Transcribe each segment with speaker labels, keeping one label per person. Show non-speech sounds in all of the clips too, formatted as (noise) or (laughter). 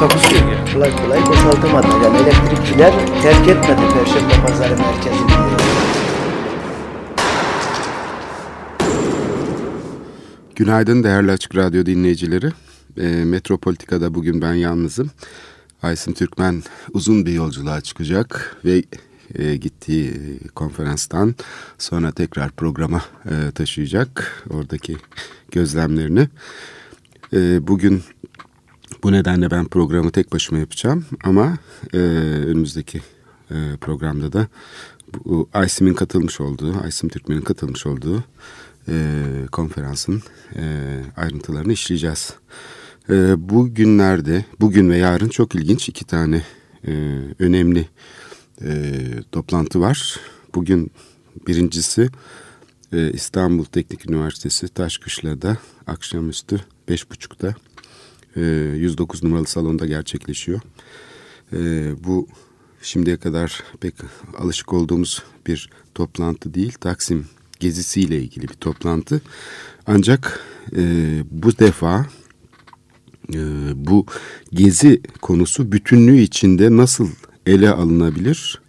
Speaker 1: Takusuyor yani. Kolay kolay boşaltamadı. Yani elektrikçiler terk etmedi Perşembe Pazarı merkezini.
Speaker 2: Günaydın değerli Açık Radyo dinleyicileri. E, Metropolitika'da bugün ben yalnızım. Aysim Türkmen uzun bir yolculuğa çıkacak ve e, gittiği konferanstan sonra tekrar programa e, taşıyacak oradaki gözlemlerini. E, bugün bu nedenle ben programı tek başıma yapacağım ama e, önümüzdeki e, programda da bu Aysim'in katılmış olduğu, Aysim Türkmen'in katılmış olduğu e, konferansın e, ayrıntılarını işleyeceğiz. E, bu günlerde, bugün ve yarın çok ilginç iki tane e, önemli e, toplantı var. Bugün birincisi e, İstanbul Teknik Üniversitesi Taşkışla'da akşamüstü beş buçukta e, 109 numaralı salonda gerçekleşiyor. E, bu şimdiye kadar pek alışık olduğumuz bir toplantı değil. Taksim gezisiyle ilgili bir toplantı. Ancak e, bu defa e, bu gezi konusu bütünlüğü içinde nasıl ele alınabilir?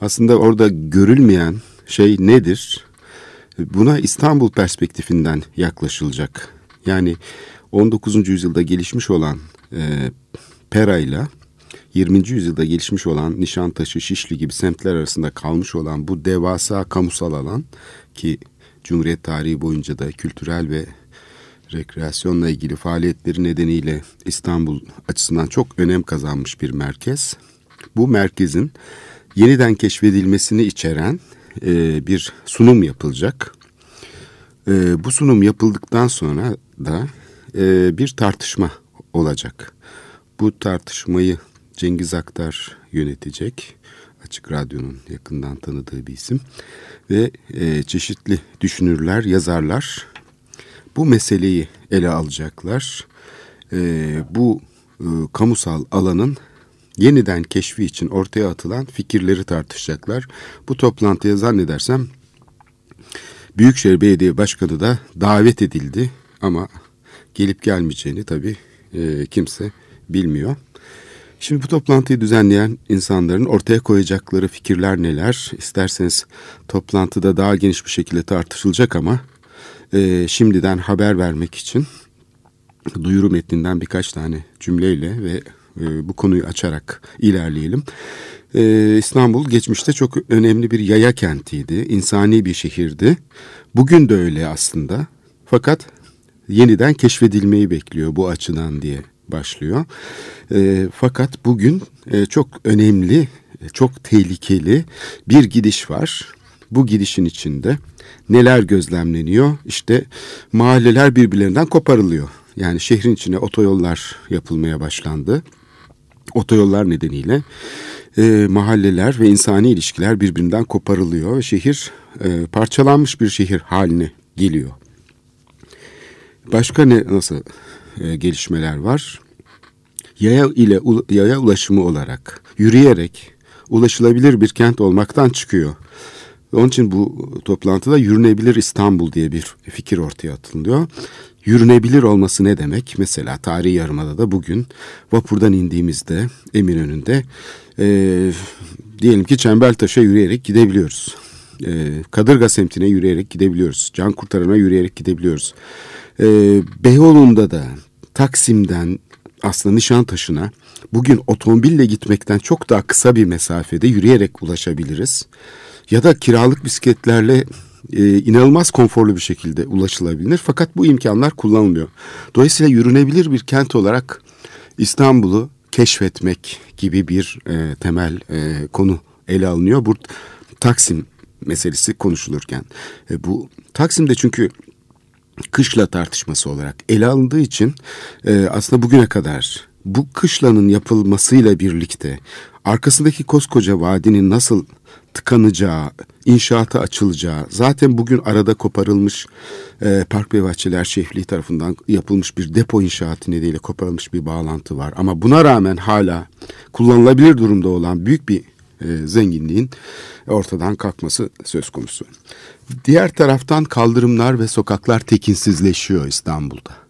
Speaker 2: Aslında orada görülmeyen şey nedir? Buna İstanbul perspektifinden yaklaşılacak. Yani 19. yüzyılda gelişmiş olan e, Pera ile 20. yüzyılda gelişmiş olan Nişantaşı, Şişli gibi semtler arasında kalmış olan bu devasa kamusal alan ki Cumhuriyet tarihi boyunca da kültürel ve rekreasyonla ilgili faaliyetleri nedeniyle İstanbul açısından çok önem kazanmış bir merkez. Bu merkezin yeniden keşfedilmesini içeren e, bir sunum yapılacak. E, bu sunum yapıldıktan sonra da e, bir tartışma olacak. Bu tartışmayı Cengiz Aktar yönetecek. Açık Radyo'nun yakından tanıdığı bir isim. Ve e, çeşitli düşünürler, yazarlar bu meseleyi ele alacaklar. E, bu e, kamusal alanın yeniden keşfi için ortaya atılan fikirleri tartışacaklar. Bu toplantıya zannedersem Büyükşehir Belediye Başkanı da davet edildi ama gelip gelmeyeceğini tabii e, kimse bilmiyor. Şimdi bu toplantıyı düzenleyen insanların ortaya koyacakları fikirler neler? İsterseniz toplantıda daha geniş bir şekilde tartışılacak ama e, şimdiden haber vermek için duyuru metninden birkaç tane cümleyle ve e, bu konuyu açarak ilerleyelim. E, İstanbul geçmişte çok önemli bir yaya kentiydi, insani bir şehirdi. Bugün de öyle aslında. Fakat yeniden keşfedilmeyi bekliyor bu açıdan diye başlıyor. E, fakat bugün e, çok önemli, çok tehlikeli bir gidiş var. Bu gidişin içinde neler gözlemleniyor? İşte mahalleler birbirlerinden koparılıyor. Yani şehrin içine otoyollar yapılmaya başlandı. Otoyollar nedeniyle e, mahalleler ve insani ilişkiler birbirinden koparılıyor ve şehir e, parçalanmış bir şehir haline geliyor. Başka ne nasıl e, gelişmeler var? Yaya ile yaya ulaşımı olarak yürüyerek ulaşılabilir bir kent olmaktan çıkıyor. Onun için bu toplantıda yürünebilir İstanbul diye bir fikir ortaya atılıyor. Yürünebilir olması ne demek? Mesela tarihi yarımada da bugün vapurdan indiğimizde Eminönü'nde e, diyelim ki Çembertaş'a yürüyerek gidebiliyoruz. E, Kadırga semtine yürüyerek gidebiliyoruz. Can Kurtaran'a yürüyerek gidebiliyoruz. E, Beyoğlu'nda da Taksim'den aslında Nişantaşı'na bugün otomobille gitmekten çok daha kısa bir mesafede yürüyerek ulaşabiliriz. Ya da kiralık bisikletlerle e, inanılmaz konforlu bir şekilde ulaşılabilir. Fakat bu imkanlar kullanılmıyor. Dolayısıyla yürünebilir bir kent olarak İstanbul'u keşfetmek gibi bir e, temel e, konu ele alınıyor. Bu Taksim meselesi konuşulurken. E, bu Taksim'de çünkü kışla tartışması olarak ele alındığı için e, aslında bugüne kadar bu kışlanın yapılmasıyla birlikte arkasındaki koskoca vadinin nasıl tıkanacağı, inşaata açılacağı, zaten bugün arada koparılmış e, Park ve Bahçeler Şehirliği tarafından yapılmış bir depo inşaatı nedeniyle koparılmış bir bağlantı var. Ama buna rağmen hala kullanılabilir durumda olan büyük bir e, zenginliğin ortadan kalkması söz konusu. Diğer taraftan kaldırımlar ve sokaklar tekinsizleşiyor İstanbul'da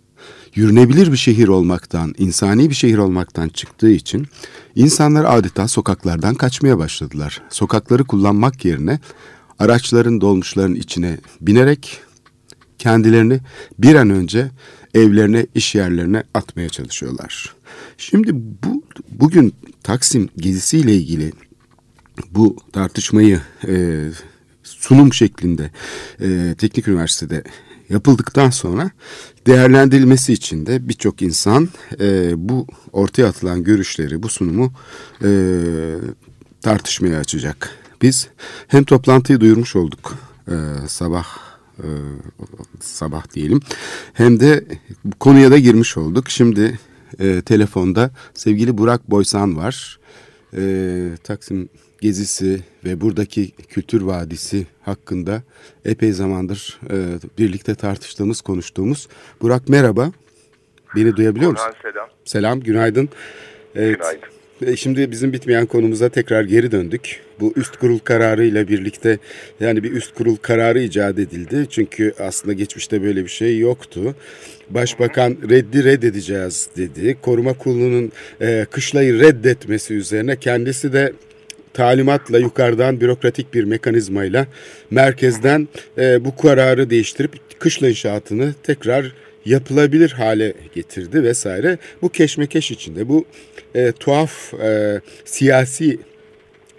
Speaker 2: yürünebilir bir şehir olmaktan, insani bir şehir olmaktan çıktığı için insanlar adeta sokaklardan kaçmaya başladılar. Sokakları kullanmak yerine araçların dolmuşların içine binerek kendilerini bir an önce evlerine, iş yerlerine atmaya çalışıyorlar. Şimdi bu bugün Taksim gezisiyle ilgili bu tartışmayı e, sunum şeklinde e, Teknik Üniversitede yapıldıktan sonra değerlendirilmesi için de birçok insan e, bu ortaya atılan görüşleri, bu sunumu e, tartışmaya açacak. Biz hem toplantıyı duyurmuş olduk e, sabah e, sabah diyelim hem de konuya da girmiş olduk. Şimdi e, telefonda sevgili Burak Boysan var. E, Taksim gezisi ve buradaki kültür vadisi hakkında epey zamandır e, birlikte tartıştığımız, konuştuğumuz. Burak merhaba. Beni duyabiliyor musun?
Speaker 3: selam.
Speaker 2: Selam, günaydın. Evet.
Speaker 3: Günaydın.
Speaker 2: E, şimdi bizim bitmeyen konumuza tekrar geri döndük. Bu üst kurul kararı ile birlikte yani bir üst kurul kararı icat edildi. Çünkü aslında geçmişte böyle bir şey yoktu. Başbakan reddi reddedeceğiz dedi. Koruma kurulunun e, kışlayı reddetmesi üzerine kendisi de talimatla yukarıdan bürokratik bir mekanizmayla merkezden e, bu kararı değiştirip kışla inşaatını tekrar yapılabilir hale getirdi vesaire. Bu keşmekeş içinde bu e, tuhaf e, siyasi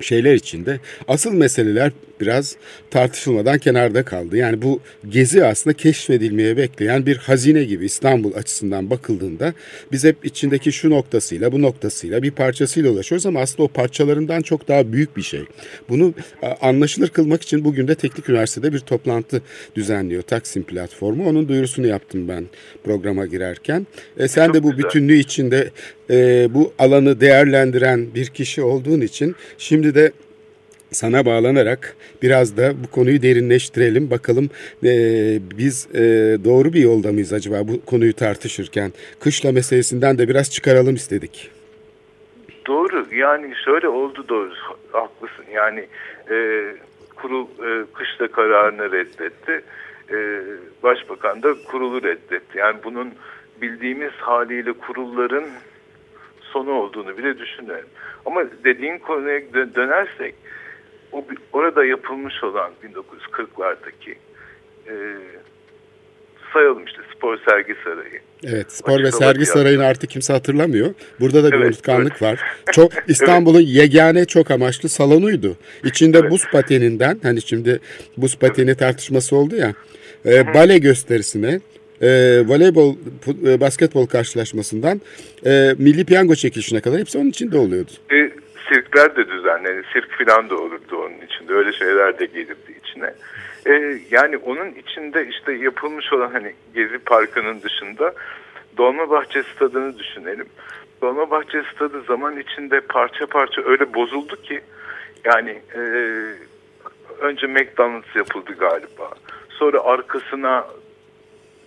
Speaker 2: şeyler içinde asıl meseleler biraz tartışılmadan kenarda kaldı. Yani bu gezi aslında keşfedilmeye bekleyen bir hazine gibi İstanbul açısından bakıldığında biz hep içindeki şu noktasıyla bu noktasıyla bir parçasıyla ulaşıyoruz ama aslında o parçalarından çok daha büyük bir şey. Bunu anlaşılır kılmak için bugün de Teknik Üniversitede bir toplantı düzenliyor Taksim platformu. Onun duyurusunu yaptım ben programa girerken. E, sen de bu bütünlüğü içinde e, bu alanı değerlendiren bir kişi olduğun için şimdi de sana bağlanarak biraz da bu konuyu derinleştirelim. Bakalım e, biz e, doğru bir yolda mıyız acaba bu konuyu tartışırken? Kışla meselesinden de biraz çıkaralım istedik.
Speaker 3: Doğru yani şöyle oldu doğru haklısın yani e, kurul e, kışla kararını reddetti. E, Başbakan da kurulu reddetti. Yani bunun bildiğimiz haliyle kurulların sonu olduğunu bile düşünüyorum. Ama dediğin konuya dönersek o orada yapılmış olan 1940'lardaki e, sayalım işte spor sergi sarayı.
Speaker 2: Evet spor Açık ve sergi sarayını artık kimse hatırlamıyor. Burada da bir evet, unutkanlık evet. var. Çok (laughs) İstanbul'un evet. yegane çok amaçlı salonuydu. İçinde evet. buz pateninden hani şimdi buz pateni evet. tartışması oldu ya. E, bale gösterisine e, voleybol, e, basketbol karşılaşmasından e, milli piyango çekilişine kadar hepsi onun içinde oluyordu.
Speaker 3: E, sirkler de düzenlenir. Sirk falan da olurdu onun içinde. Öyle şeyler de gelirdi içine. Ee, yani onun içinde işte yapılmış olan hani Gezi Parkı'nın dışında Dolmabahçe Stadı'nı düşünelim. Dolmabahçe Stadı zaman içinde parça parça öyle bozuldu ki yani e, önce McDonald's yapıldı galiba. Sonra arkasına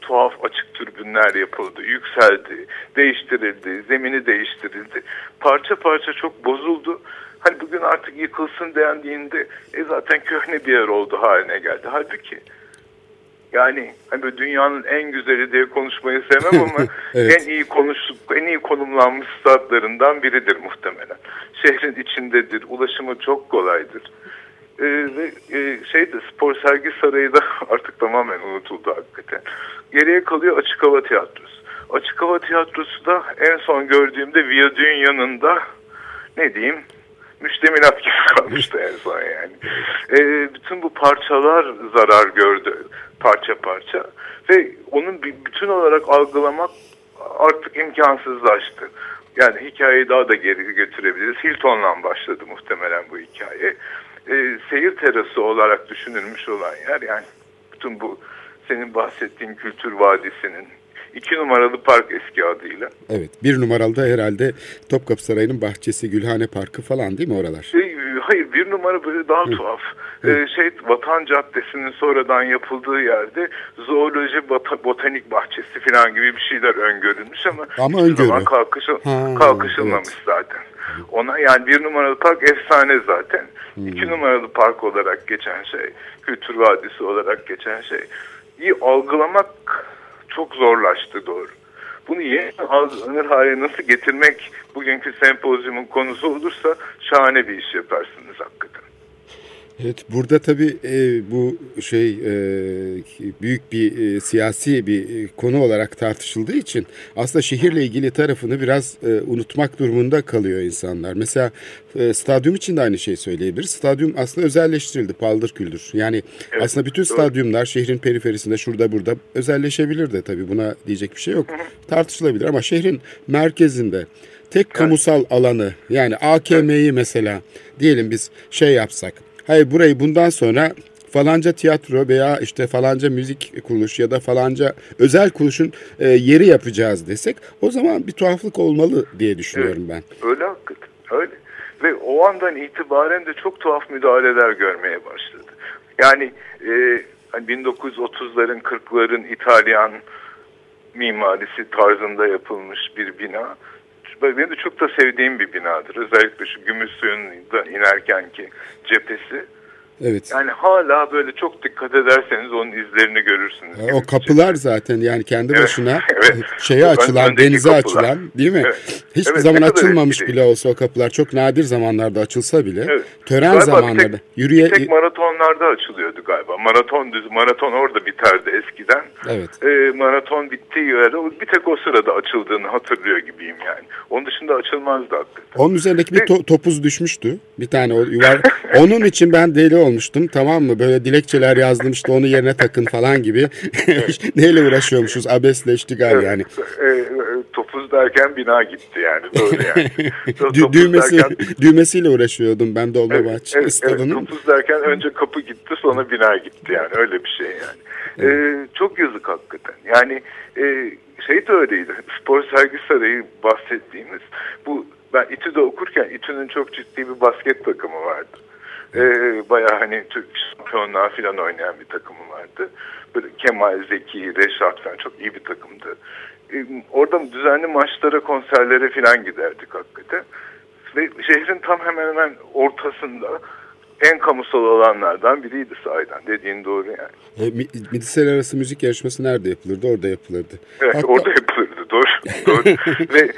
Speaker 3: tuhaf açık türbünler yapıldı, yükseldi, değiştirildi, zemini değiştirildi. Parça parça çok bozuldu. Hani bugün artık yıkılsın dendiğinde e zaten köhne bir yer oldu haline geldi. Halbuki yani hani böyle dünyanın en güzeli diye konuşmayı sevmem ama (laughs) evet. en iyi konuşup en iyi konumlanmış statlarından biridir muhtemelen. Şehrin içindedir, ulaşımı çok kolaydır. Ee, ve e, şeyde spor sergi sarayı da (laughs) artık tamamen unutuldu hakikaten. Geriye kalıyor açık hava tiyatrosu. Açık hava tiyatrosu da en son gördüğümde Viyadüğün yanında ne diyeyim müştemilat gibi (laughs) kalmıştı en son yani. E, bütün bu parçalar zarar gördü parça parça ve onun bütün olarak algılamak artık imkansızlaştı. Yani hikayeyi daha da geri götürebiliriz. Hilton'la başladı muhtemelen bu hikaye. E, seyir terası olarak düşünülmüş olan yer yani bütün bu senin bahsettiğin kültür vadisinin iki numaralı park eski adıyla.
Speaker 2: Evet. Bir numaralı da herhalde Topkapı Sarayı'nın bahçesi, Gülhane Parkı falan değil mi oralar?
Speaker 3: E, hayır bir numara böyle daha tuhaf. E, şey Vatan Caddesi'nin sonradan yapıldığı yerde zooloji bota, botanik bahçesi falan gibi bir şeyler öngörülmüş ama,
Speaker 2: Ama öngörü.
Speaker 3: zaman kalkışıl,
Speaker 2: Ha,
Speaker 3: kalkışılmamış
Speaker 2: evet.
Speaker 3: zaten. Ona yani bir numaralı park efsane zaten. İki numaralı park olarak geçen şey, Kültür Vadisi olarak geçen şey. İyi algılamak çok zorlaştı doğru. Bunu yeni algılanır hale nasıl getirmek bugünkü sempozyumun konusu olursa şahane bir iş yaparsınız hakikaten.
Speaker 2: Evet, burada tabii e, bu şey e, büyük bir e, siyasi bir e, konu olarak tartışıldığı için aslında şehirle ilgili tarafını biraz e, unutmak durumunda kalıyor insanlar. Mesela e, stadyum için de aynı şeyi söyleyebiliriz. Stadyum aslında özelleştirildi, paldır küldür. Yani aslında bütün stadyumlar şehrin periferisinde şurada burada özelleşebilir de tabii buna diyecek bir şey yok. Tartışılabilir ama şehrin merkezinde tek kamusal alanı yani AKM'yi mesela diyelim biz şey yapsak. Hayır burayı bundan sonra falanca tiyatro veya işte falanca müzik kuruluş ya da falanca özel kuruluşun e, yeri yapacağız desek o zaman bir tuhaflık olmalı diye düşünüyorum ben.
Speaker 3: Öyle hakikaten öyle. Ve o andan itibaren de çok tuhaf müdahaleler görmeye başladı. Yani e, hani 1930'ların 40'ların İtalyan mimarisi tarzında yapılmış bir bina. Benim de çok da sevdiğim bir binadır. Özellikle şu gümüş suyunda inerken ki cephesi.
Speaker 2: Evet.
Speaker 3: Yani hala böyle çok dikkat ederseniz onun izlerini görürsünüz.
Speaker 2: E, O kapılar zaten yani kendi
Speaker 3: Evet,
Speaker 2: başına (laughs)
Speaker 3: evet. (laughs)
Speaker 2: şeye
Speaker 3: Ön-
Speaker 2: açılan, denize
Speaker 3: kapılar.
Speaker 2: açılan değil mi?
Speaker 3: Evet.
Speaker 2: Hiçbir
Speaker 3: Evet,
Speaker 2: zaman açılmamış bile olsa o kapılar. Çok nadir zamanlarda açılsa bile.
Speaker 3: Evet.
Speaker 2: Tören
Speaker 3: Galiba
Speaker 2: zamanlarda
Speaker 3: tek-
Speaker 2: yürüye
Speaker 3: tek maratonlarda açılıyordu galiba. Maraton düz, maraton orada biterdi eskiden.
Speaker 2: Evet.
Speaker 3: Ee, maraton bittiği yerde o- bir tek o sırada açıldığını hatırlıyor gibiyim yani. Onun dışında açılmazdı hakikaten.
Speaker 2: Onun üzerindeki bir to- topuz düşmüştü. Bir tane o yuvar. (laughs) Onun için ben deli olmuştum tamam mı? Böyle dilekçeler yazdım işte onu yerine takın falan gibi. (laughs) Neyle uğraşıyormuşuz? Abesle iştigal yani.
Speaker 3: Ee, e, topuz derken bina gitti yani. Doğru yani. (laughs)
Speaker 2: Dü- düğmesi,
Speaker 3: derken-
Speaker 2: düğmesiyle uğraşıyordum ben Dolmabahçe
Speaker 3: Evet, evet,
Speaker 2: stadının.
Speaker 3: topuz derken önce kapı gitti sonra bina gitti yani öyle bir şey yani. Ee, çok yazık hakikaten. Yani e, şey de öyleydi. Spor sergi sarayı bahsettiğimiz bu ben İTÜ'de okurken İTÜ'nün çok ciddi bir basket takımı vardı. Ee, bayağı hani Türk şampiyonluğa falan oynayan bir takımı vardı. Böyle Kemal, Zeki, Reşat falan çok iyi bir takımdı. Ee, orada düzenli maçlara, konserlere falan giderdik hakikaten. Ve şehrin tam hemen hemen ortasında en kamusal olanlardan biriydi sahiden. Dediğin doğru yani.
Speaker 2: E, mi- Midisel arası müzik yarışması nerede yapılırdı? Orada yapılırdı.
Speaker 3: Evet
Speaker 2: Hatta-
Speaker 3: orada yapılırdı. (laughs) Ve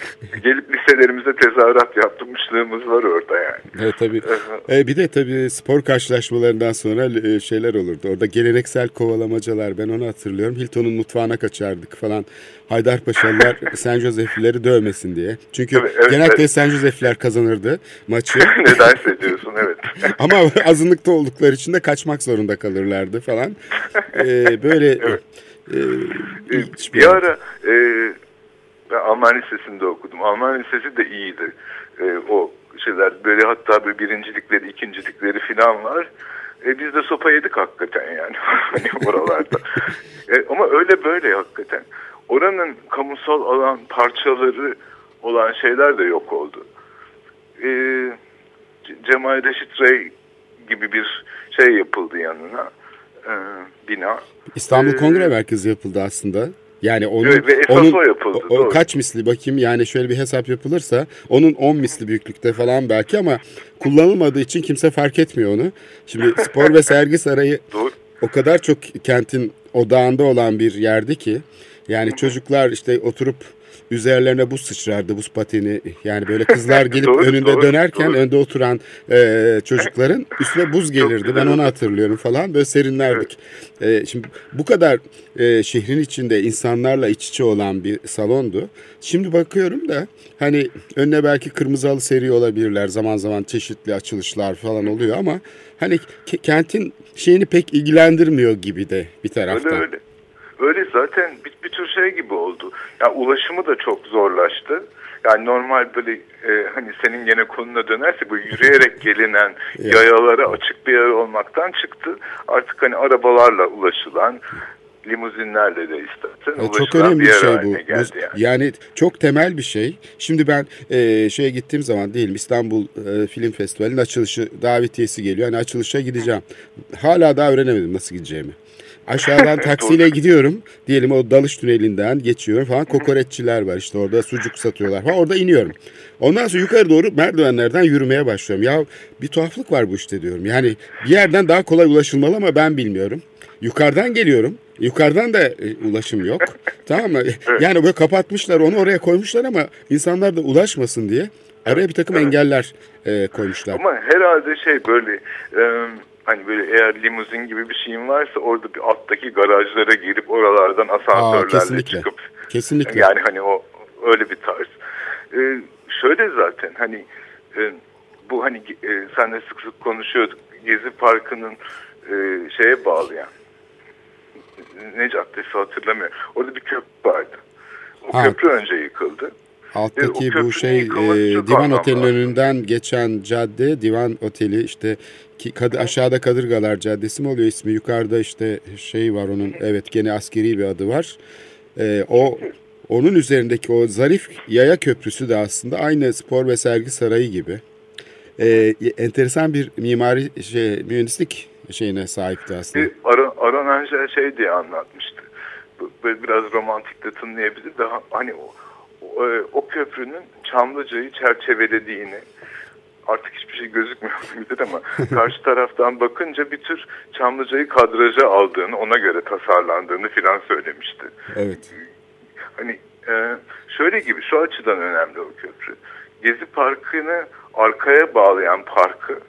Speaker 3: gelip liselerimize tezahürat yaptırmışlığımız var orada yani.
Speaker 2: Evet tabii. (laughs) E, bir de tabii spor karşılaşmalarından sonra e, şeyler olurdu. Orada geleneksel kovalamacalar ben onu hatırlıyorum. Hilton'un mutfağına kaçardık falan. Haydarpaşalılar (laughs) Sen Joseflileri dövmesin diye. Çünkü
Speaker 3: Evet, evet,
Speaker 2: genellikle
Speaker 3: evet.
Speaker 2: Sen Josefliler kazanırdı maçı.
Speaker 3: Nedense diyorsun evet.
Speaker 2: Ama azınlıkta oldukları için de kaçmak zorunda kalırlardı falan. E, böyle e, ilginç
Speaker 3: bir ara e, Alman Lisesi'nde okudum. Alman Lisesi de iyiydi. E, o şeyler böyle hatta bir birincilikleri, ikincilikleri falan var. E, biz de sopa yedik hakikaten yani (laughs) hani oralarda. E, ama öyle böyle hakikaten. Oranın kamusal alan parçaları olan şeyler de yok oldu. E, Cemal Reşit Rey gibi bir şey yapıldı yanına. E, bina.
Speaker 2: İstanbul
Speaker 3: Ee,
Speaker 2: Kongre Merkezi yapıldı aslında. Yani onun,
Speaker 3: ve esas
Speaker 2: onun
Speaker 3: o yapıldı,
Speaker 2: o- o kaç misli bakayım yani şöyle bir hesap yapılırsa onun 10 misli büyüklükte falan belki ama kullanılmadığı için kimse fark etmiyor onu. Şimdi (laughs) spor ve sergi sarayı
Speaker 3: Doğru.
Speaker 2: o kadar çok kentin odağında olan bir yerdi ki yani çocuklar işte oturup üzerlerine buz sıçrardı buz pateni yani böyle kızlar (laughs) gelip
Speaker 3: Doğru,
Speaker 2: önünde
Speaker 3: doğru,
Speaker 2: dönerken
Speaker 3: doğru.
Speaker 2: önde oturan e, çocukların üstüne buz gelirdi ben onu hatırlıyorum falan böyle serinlerdik. E, şimdi bu kadar e, şehrin içinde insanlarla iç içe olan bir salondu. Şimdi bakıyorum da hani önüne belki kırmızı halı seri olabilirler zaman zaman çeşitli açılışlar falan oluyor ama hani ke- kentin şeyini pek ilgilendirmiyor gibi de bir taraftan.
Speaker 3: Öyle öyle. Öyle zaten bir, bir tür şey gibi oldu. Yani ulaşımı da çok zorlaştı. Yani normal böyle e, hani senin gene konuna dönerse bu yürüyerek gelinen (laughs) yayalara açık bir yer olmaktan çıktı. Artık hani arabalarla ulaşılan limuzinlerle de istersen
Speaker 2: E, çok önemli
Speaker 3: bir
Speaker 2: şey bu.
Speaker 3: yani.
Speaker 2: Yani çok temel bir şey. Şimdi ben e, şeye gittiğim zaman diyelim İstanbul e, Film Festivali'nin açılışı davetiyesi geliyor. Hani açılışa gideceğim. Hala daha öğrenemedim nasıl gideceğimi. Aşağıdan taksiyle gidiyorum. Diyelim o dalış tünelinden geçiyorum falan. Kokoreççiler var işte orada sucuk satıyorlar falan. Orada iniyorum. Ondan sonra yukarı doğru merdivenlerden yürümeye başlıyorum. Ya bir tuhaflık var bu işte diyorum. Yani bir yerden daha kolay ulaşılmalı ama ben bilmiyorum. Yukarıdan geliyorum. Yukarıdan da e, ulaşım yok. (laughs) tamam mı? Yani böyle kapatmışlar onu oraya koymuşlar ama insanlar da ulaşmasın diye araya bir takım engeller e, koymuşlar.
Speaker 3: Ama herhalde şey böyle e, hani böyle eğer limuzin gibi bir şeyin varsa orada bir alttaki garajlara girip oralardan
Speaker 2: Aa,
Speaker 3: asansörlerle
Speaker 2: kesinlikle.
Speaker 3: çıkıp
Speaker 2: Kesinlikle.
Speaker 3: yani hani o öyle bir tarz. E, şöyle zaten hani e, bu hani e, senle sık sık konuşuyorduk Gezi Parkı'nın e, şeye bağlayan ne caddesi hatırlamıyorum. Orada bir köprü vardı. O
Speaker 2: Ha.
Speaker 3: köprü önce yıkıldı.
Speaker 2: Alttaki
Speaker 3: E,
Speaker 2: bu şey e, Divan Oteli'nin önünden geçen cadde Divan Oteli işte ki, kadı, aşağıda Kadırgalar Caddesi mi oluyor ismi? Yukarıda işte şey var onun evet gene askeri bir adı var. E, o onun üzerindeki o zarif yaya köprüsü de aslında aynı spor ve sergi sarayı gibi. E, enteresan bir mimari şey mühendislik şeyine sahipti aslında.
Speaker 3: Aron, Aron Angel şey diye anlatmıştı. Böyle biraz romantik de tınlayabilir de ha- hani o, o, e, o köprünün Çamlıca'yı çerçevelediğini artık hiçbir şey gözükmüyor (laughs) olabilir ama karşı taraftan bakınca bir tür Çamlıca'yı kadraja aldığını ona göre tasarlandığını filan söylemişti.
Speaker 2: Evet.
Speaker 3: Hani e, şöyle gibi şu açıdan önemli o köprü. Gezi Parkı'nı arkaya bağlayan parkı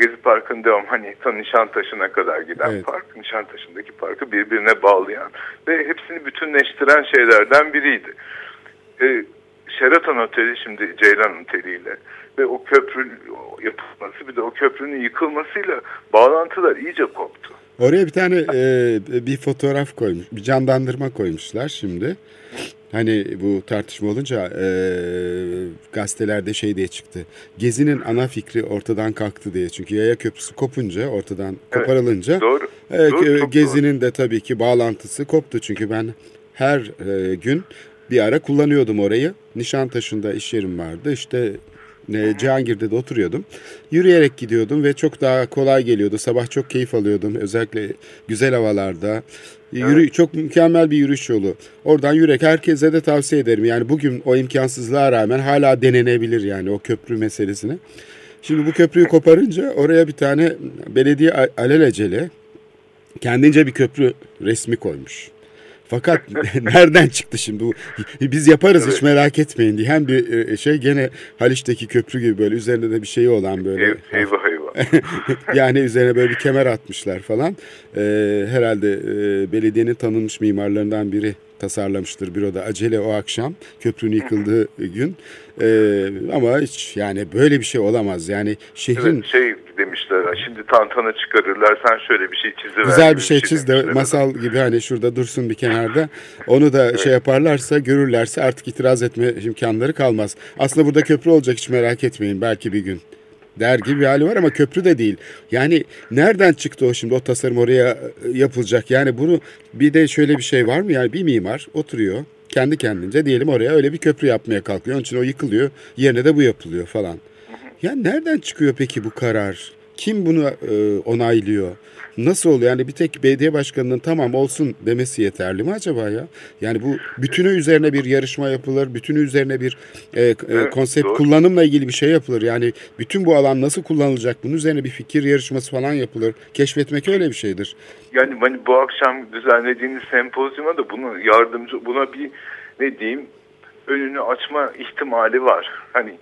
Speaker 3: Gezi Parkı'nın devam hani ta Nişantaşı'na kadar giden
Speaker 2: Evet.
Speaker 3: park, Nişantaşı'ndaki parkı birbirine bağlayan ve hepsini bütünleştiren şeylerden biriydi. E, Sheraton Oteli şimdi Ceylan Oteli ile ve o köprü yapılması bir de o köprünün yıkılmasıyla bağlantılar iyice koptu.
Speaker 2: Oraya bir tane e, bir fotoğraf koymuş, bir canlandırma koymuşlar şimdi. Hani bu tartışma olunca e, gazetelerde şey diye çıktı. Gezi'nin ana fikri ortadan kalktı diye. Çünkü yaya köprüsü kopunca, ortadan koparılınca
Speaker 3: Doğru.
Speaker 2: Evet,
Speaker 3: Doğru,
Speaker 2: e, Gezi'nin de tabii ki bağlantısı koptu. Çünkü ben her e, gün bir ara kullanıyordum orayı. Nişantaşı'nda iş yerim vardı. İşte e, Cihangir'de de oturuyordum. Yürüyerek gidiyordum ve çok daha kolay geliyordu. Sabah çok keyif alıyordum. Özellikle güzel havalarda. Yürü, Çok mükemmel bir yürüyüş yolu. Oradan yürek herkese de tavsiye ederim. Yani bugün o imkansızlığa rağmen hala denenebilir yani o köprü meselesini. Şimdi bu köprüyü koparınca oraya bir tane belediye alelacele kendince bir köprü resmi koymuş. Fakat (laughs) nereden çıktı şimdi bu? Biz yaparız hiç merak etmeyin diye. Hem bir e, şey gene Haliç'teki köprü gibi böyle üzerinde de bir şey olan böyle.
Speaker 3: Ev, eyvah eyvah. (laughs)
Speaker 2: yani üzerine böyle bir kemer atmışlar falan. Ee, herhalde e, belediyenin tanınmış mimarlarından biri tasarlamıştır büroda acele o akşam köprünün yıkıldığı gün. Ee, ama hiç yani böyle bir şey olamaz. Yani şehrin
Speaker 3: Evet, şey demişler şimdi tantana çıkarırlar sen şöyle bir şey çiziver.
Speaker 2: Güzel bir şey çiz de masal gibi hani şurada dursun bir kenarda. Onu da şey yaparlarsa görürlerse artık itiraz etme imkanları kalmaz. Aslında burada köprü olacak hiç merak etmeyin belki bir gün. Der gibi bir hali var ama köprü de değil. Yani nereden çıktı o şimdi o tasarım oraya e, yapılacak? Yani bunu bir de şöyle bir şey var mı? Yani bir mimar oturuyor kendi kendince diyelim oraya öyle bir köprü yapmaya kalkıyor. Onun için o yıkılıyor. Yerine de bu yapılıyor falan. Ya nereden çıkıyor peki bu karar? Kim bunu e, onaylıyor? Nasıl oluyor? Yani bir tek belediye başkanının tamam olsun demesi yeterli mi acaba ya? Yani bu bütünü üzerine bir yarışma yapılır, bütünü üzerine bir e, e,
Speaker 3: Evet,
Speaker 2: konsept
Speaker 3: doğru.
Speaker 2: kullanımla ilgili bir şey yapılır. Yani bütün bu alan nasıl kullanılacak? Bunun üzerine bir fikir yarışması falan yapılır. Keşfetmek öyle bir şeydir.
Speaker 3: Yani hani bu akşam düzenlediğiniz sempozyuma da bunu yardımcı buna bir ne diyeyim önünü açma ihtimali var. Hani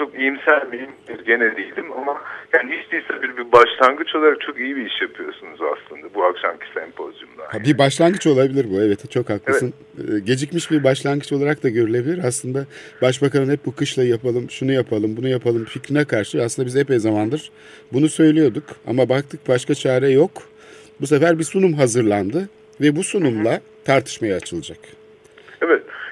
Speaker 3: çok iyimser miyim gene değilim ama yani hiç değilse bir, bir başlangıç olarak çok iyi bir iş yapıyorsunuz aslında bu akşamki sempozyumda.
Speaker 2: Ha, bir başlangıç olabilir bu. Evet çok haklısın. Ee, Gecikmiş bir başlangıç olarak da görülebilir. Aslında başbakanın hep bu kışla yapalım, şunu yapalım, bunu yapalım fikrine karşı aslında biz epey zamandır bunu söylüyorduk. Ama baktık başka çare yok. Bu sefer bir sunum hazırlandı ve bu sunumla tartışmaya açılacak.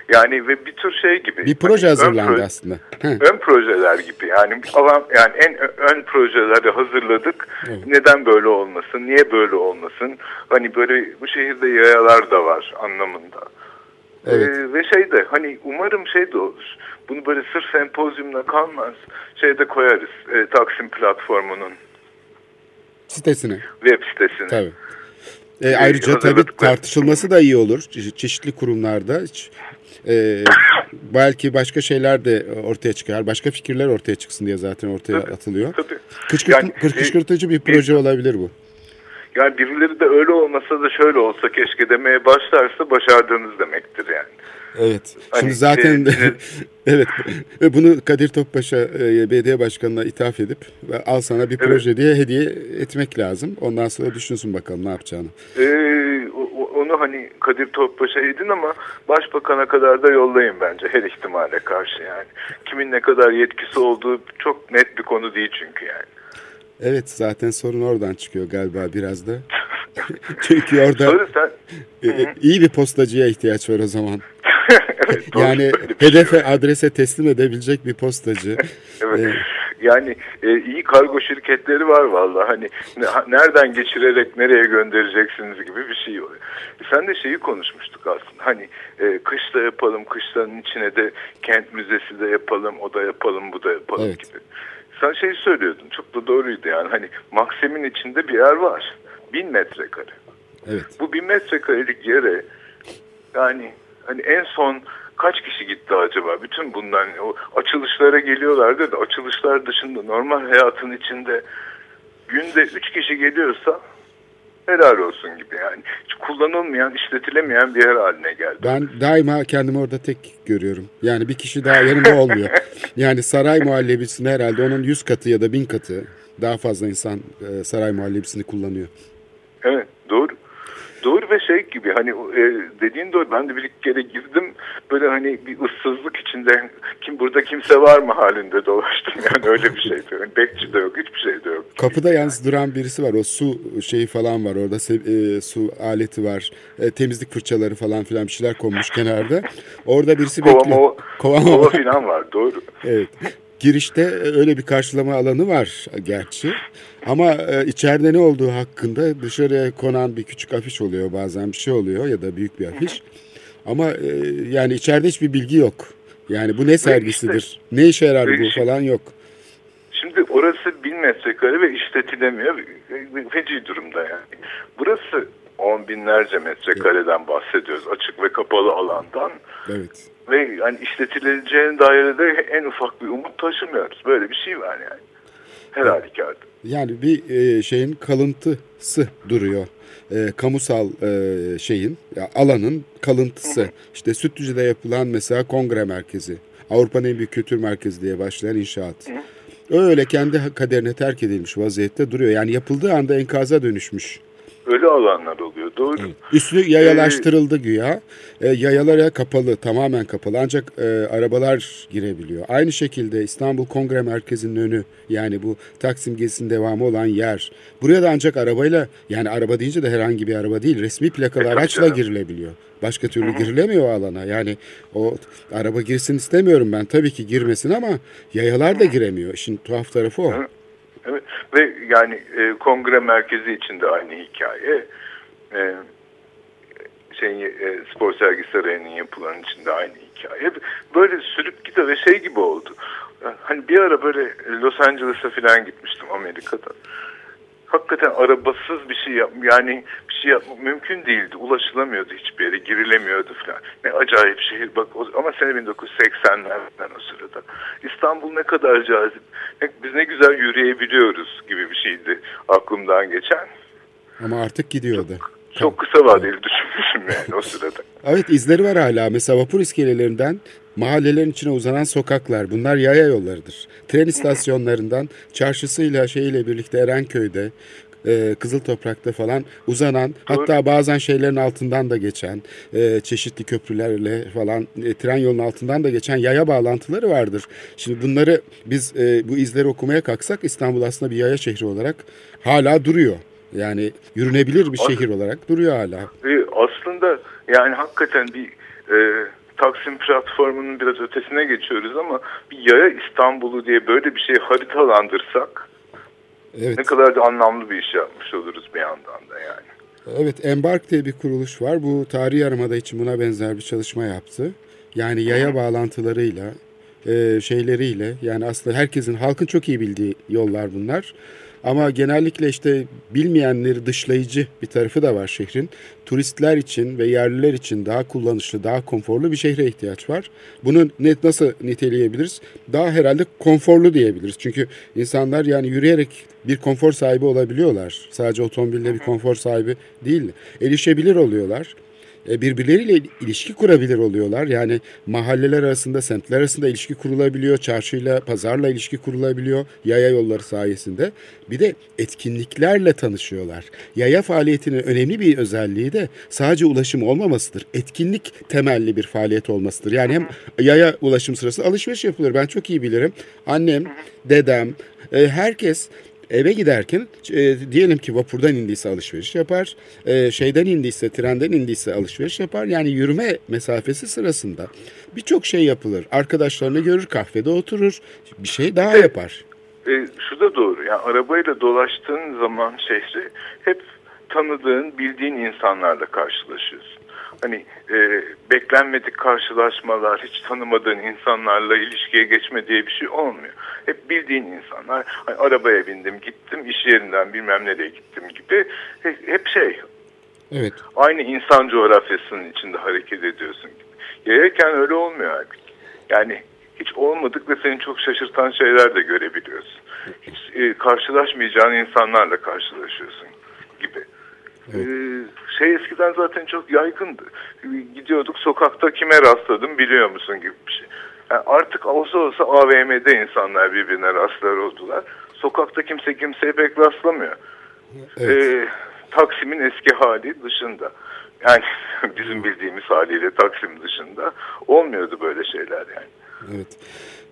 Speaker 3: Evet. Yani ve bir tür şey gibi.
Speaker 2: Bir proje
Speaker 3: ön
Speaker 2: hazırlandı
Speaker 3: pro-
Speaker 2: aslında. Hı.
Speaker 3: ön projeler gibi yani alan yani en ön projeleri hazırladık. Neden böyle olmasın? Niye böyle olmasın? Hani böyle bu şehirde yayalar da var anlamında.
Speaker 2: Evet.
Speaker 3: Ee, ve şey de hani umarım şey de olur. Bunu böyle sırf sempozyumla kalmaz. Şeyde koyarız. e, Taksim platformunun
Speaker 2: Sitesine.
Speaker 3: web sitesine.
Speaker 2: Tabii. E, ayrıca tabii tartışılması da iyi olur. Çe- çeşitli kurumlarda. E, belki başka şeyler de ortaya çıkar. Başka fikirler ortaya çıksın diye zaten ortaya
Speaker 3: Tabii.
Speaker 2: atılıyor.
Speaker 3: Tabii.
Speaker 2: Kışkırt,
Speaker 3: Yani, e,
Speaker 2: kışkırtıcı bir proje olabilir bu.
Speaker 3: Yani birileri de öyle olmasa da şöyle olsa keşke demeye başlarsa başardığınız demektir yani.
Speaker 2: Evet.
Speaker 3: Hani,
Speaker 2: Şimdi zaten
Speaker 3: e, (laughs)
Speaker 2: evet ve bunu Kadir Topbaş'a e, belediye başkanına ithaf edip al sana bir proje diye hediye etmek lazım. Ondan sonra düşünsün bakalım ne yapacağını.
Speaker 3: Ee, onu hani Kadir Topbaş'a edin ama başbakana kadar da yollayın bence her ihtimale karşı yani. Kimin ne kadar yetkisi olduğu çok net bir konu değil çünkü yani.
Speaker 2: Evet zaten sorun oradan çıkıyor galiba biraz da. (laughs) Çünkü orada
Speaker 3: sen
Speaker 2: e, iyi bir postacıya ihtiyaç var o zaman. (laughs)
Speaker 3: Evet,
Speaker 2: Yani
Speaker 3: şey
Speaker 2: hedefe
Speaker 3: var.
Speaker 2: adrese teslim edebilecek bir postacı. (laughs)
Speaker 3: Evet.
Speaker 2: E,
Speaker 3: Yani e, iyi kargo şirketleri var vallahi hani ne- ha- nereden geçirerek nereye göndereceksiniz gibi bir şey oluyor. Sen de şeyi konuşmuştuk aslında hani e, kışla yapalım kışlanın içine de kent müzesi de yapalım o da yapalım bu da yapalım
Speaker 2: Evet.
Speaker 3: gibi. Sen şey söylüyordun çok da doğruydu yani hani Maksim'in içinde bir yer var bin metrekare.
Speaker 2: evet.
Speaker 3: Bu bin metrekarelik yere yani hani en son kaç kişi gitti acaba? Bütün bundan o açılışlara geliyorlardı da açılışlar dışında normal hayatın içinde günde üç kişi geliyorsa helal olsun gibi yani. Hiç kullanılmayan, işletilemeyen bir yer haline geldi.
Speaker 2: Ben daima kendimi orada tek görüyorum. Yani bir kişi daha yanımda olmuyor. (laughs) Yani saray muhallebisinde herhalde onun 100 katı ya da 1000 katı daha fazla insan e, saray muhallebisini kullanıyor.
Speaker 3: Evet doğru. Doğru ve şey gibi hani e, dediğin doğru ben de bir kere girdim böyle hani bir ıssızlık içinde kim burada kimse var mı halinde dolaştım (laughs) yani öyle bir şeydi. Yani bekçi de yok hiçbir şey de yok.
Speaker 2: Kapıda yalnız duran birisi var. O su şeyi falan var orada. e, su aleti var. E, temizlik fırçaları falan filan bir şeyler konmuş kenarda. Orada birisi bekliyor.
Speaker 3: mova,
Speaker 2: Kova,
Speaker 3: kova falan var doğru.
Speaker 2: Evet. Girişte öyle bir karşılama alanı var gerçi. Ama e, içeride ne olduğu hakkında dışarıya konan bir küçük afiş oluyor bazen bir şey oluyor ya da büyük bir afiş. Ama e, yani içeride hiçbir bilgi yok. Yani bu ne sergisidir, ne işe yarar bu
Speaker 3: işte-
Speaker 2: falan yok.
Speaker 3: Şimdi orası bin metrekare ve işletilemiyor. Feci durumda yani. Burası on binlerce metrekareden bahsediyoruz. Açık ve kapalı alandan.
Speaker 2: Evet.
Speaker 3: Ve yani işletileceğine dair de en ufak bir umut taşımıyoruz. Böyle bir şey var yani. Her halükarda.
Speaker 2: Yani bir e, şeyin kalıntısı duruyor. E, kamusal e, şeyin, ya alanın kalıntısı. İşte Sütlüce'de yapılan mesela kongre merkezi. Avrupa'nın en büyük kültür merkezi diye başlayan inşaat. Öyle kendi kaderine terk edilmiş vaziyette duruyor. Yani yapıldığı anda enkaza dönüşmüş.
Speaker 3: Öyle alanlar oluyor. Doğru.
Speaker 2: Üstü yayalaştırıldı güya. E, yayalara kapalı, tamamen kapalı. Ancak e, arabalar girebiliyor. Aynı şekilde İstanbul Kongre Merkezi'nin önü yani bu Taksim gezisinin devamı olan yer. Buraya da ancak arabayla yani araba deyince de herhangi bir araba değil. Resmi plakalı
Speaker 3: E,
Speaker 2: araçla girilebiliyor. Başka türlü girilemiyor o alana. Yani o araba girsin istemiyorum ben. Tabii ki girmesin ama yayalar da giremiyor. İşin tuhaf tarafı o.
Speaker 3: Ve yani e, kongre merkezi içinde aynı hikaye. E, şey, e, spor sergi sarayının yapılan içinde aynı hikaye. Böyle sürüp gidiyor ve şey gibi oldu. Hani bir ara böyle Los Angeles'a falan gitmiştim Amerika'da. Hakikaten arabasız bir şey yap yani bir şey yapmak mümkün değildi. Ulaşılamıyordu hiçbir yere, girilemiyordu falan. Ne acayip şehir bak o- ama sene 1980'lerden o sırada. İstanbul ne kadar cazip. Ne- Biz ne güzel yürüyebiliyoruz gibi bir şeydi aklımdan geçen.
Speaker 2: Ama artık gidiyordu.
Speaker 3: Çok kısa vadeli düşünmüşüm yani o sırada.
Speaker 2: Evet izleri var hala. Mesela vapur iskelelerinden mahallelerin içine uzanan sokaklar. Bunlar yaya yollarıdır. Tren istasyonlarından çarşısıyla şeyiyle birlikte Erenköy'de, e, Kızıl Toprak'ta falan uzanan hatta bazen şeylerin altından da geçen e, çeşitli köprülerle falan e, tren yolunun altından da geçen yaya bağlantıları vardır. Şimdi bunları biz e, bu izleri okumaya kalksak İstanbul aslında bir yaya şehri olarak hala duruyor. Yani yürünebilir bir şehir olarak duruyor hala.
Speaker 3: Aslında yani hakikaten bir e, Taksim platformunun biraz ötesine geçiyoruz ama bir yaya İstanbul'u diye böyle bir şey haritalandırsak
Speaker 2: Evet.
Speaker 3: ne kadar da anlamlı bir iş yapmış oluruz bir yandan da yani.
Speaker 2: Evet, Embark diye bir kuruluş var. Bu tarihi yarımada için buna benzer bir çalışma yaptı. Yani yaya bağlantılarıyla, e, şeyleriyle yani aslında herkesin, halkın çok iyi bildiği yollar bunlar. Ama genellikle işte bilmeyenleri dışlayıcı bir tarafı da var şehrin. Turistler için ve yerliler için daha kullanışlı, daha konforlu bir şehre ihtiyaç var. Bunu net nasıl niteleyebiliriz? Daha herhalde konforlu diyebiliriz. Çünkü insanlar yani yürüyerek bir konfor sahibi olabiliyorlar. Sadece otomobille bir konfor sahibi değil. Erişebilir oluyorlar birbirleriyle ilişki kurabilir oluyorlar. Yani mahalleler arasında, semtler arasında ilişki kurulabiliyor. Çarşıyla, pazarla ilişki kurulabiliyor yaya yolları sayesinde. Bir de etkinliklerle tanışıyorlar. Yaya faaliyetinin önemli bir özelliği de sadece ulaşım olmamasıdır. Etkinlik temelli bir faaliyet olmasıdır. Yani hem yaya ulaşım sırasında alışveriş yapılır. Ben çok iyi bilirim. Annem, dedem, e, herkes eve giderken e, diyelim ki vapurdan indiyse alışveriş yapar, e, şeyden indiyse, trenden indiyse alışveriş yapar. Yani yürüme mesafesi sırasında birçok şey yapılır. Arkadaşlarını görür, kahvede oturur, bir şey daha yapar.
Speaker 3: E, şu da doğru. Yani arabayla dolaştığın zaman şehri hep tanıdığın, bildiğin insanlarla karşılaşıyorsun. Hani e, beklenmedik karşılaşmalar, hiç tanımadığın insanlarla ilişkiye geçme diye bir şey olmuyor. Hep bildiğin insanlar, hani arabaya bindim, gittim, iş yerinden bilmem nereye gittim gibi. Hep, hep şey,
Speaker 2: Evet.
Speaker 3: aynı insan coğrafyasının içinde hareket ediyorsun gibi. Yayarken öyle olmuyor halbuki. Yani hiç olmadık ve seni çok şaşırtan şeyler de görebiliyorsun. Hiç e, karşılaşmayacağın insanlarla karşılaşıyorsun gibi.
Speaker 2: Evet.
Speaker 3: Ee, şey eskiden zaten çok yaygındı. Gidiyorduk sokakta kime rastladım biliyor musun gibi bir şey. Yani artık olsa olsa AVM'de insanlar birbirine rastlar oldular. Sokakta kimse kimseye pek rastlamıyor.
Speaker 2: Evet.
Speaker 3: Ee, Taksim'in eski hali dışında. Yani (laughs) bizim bildiğimiz haliyle Taksim dışında olmuyordu böyle şeyler yani.
Speaker 2: Evet.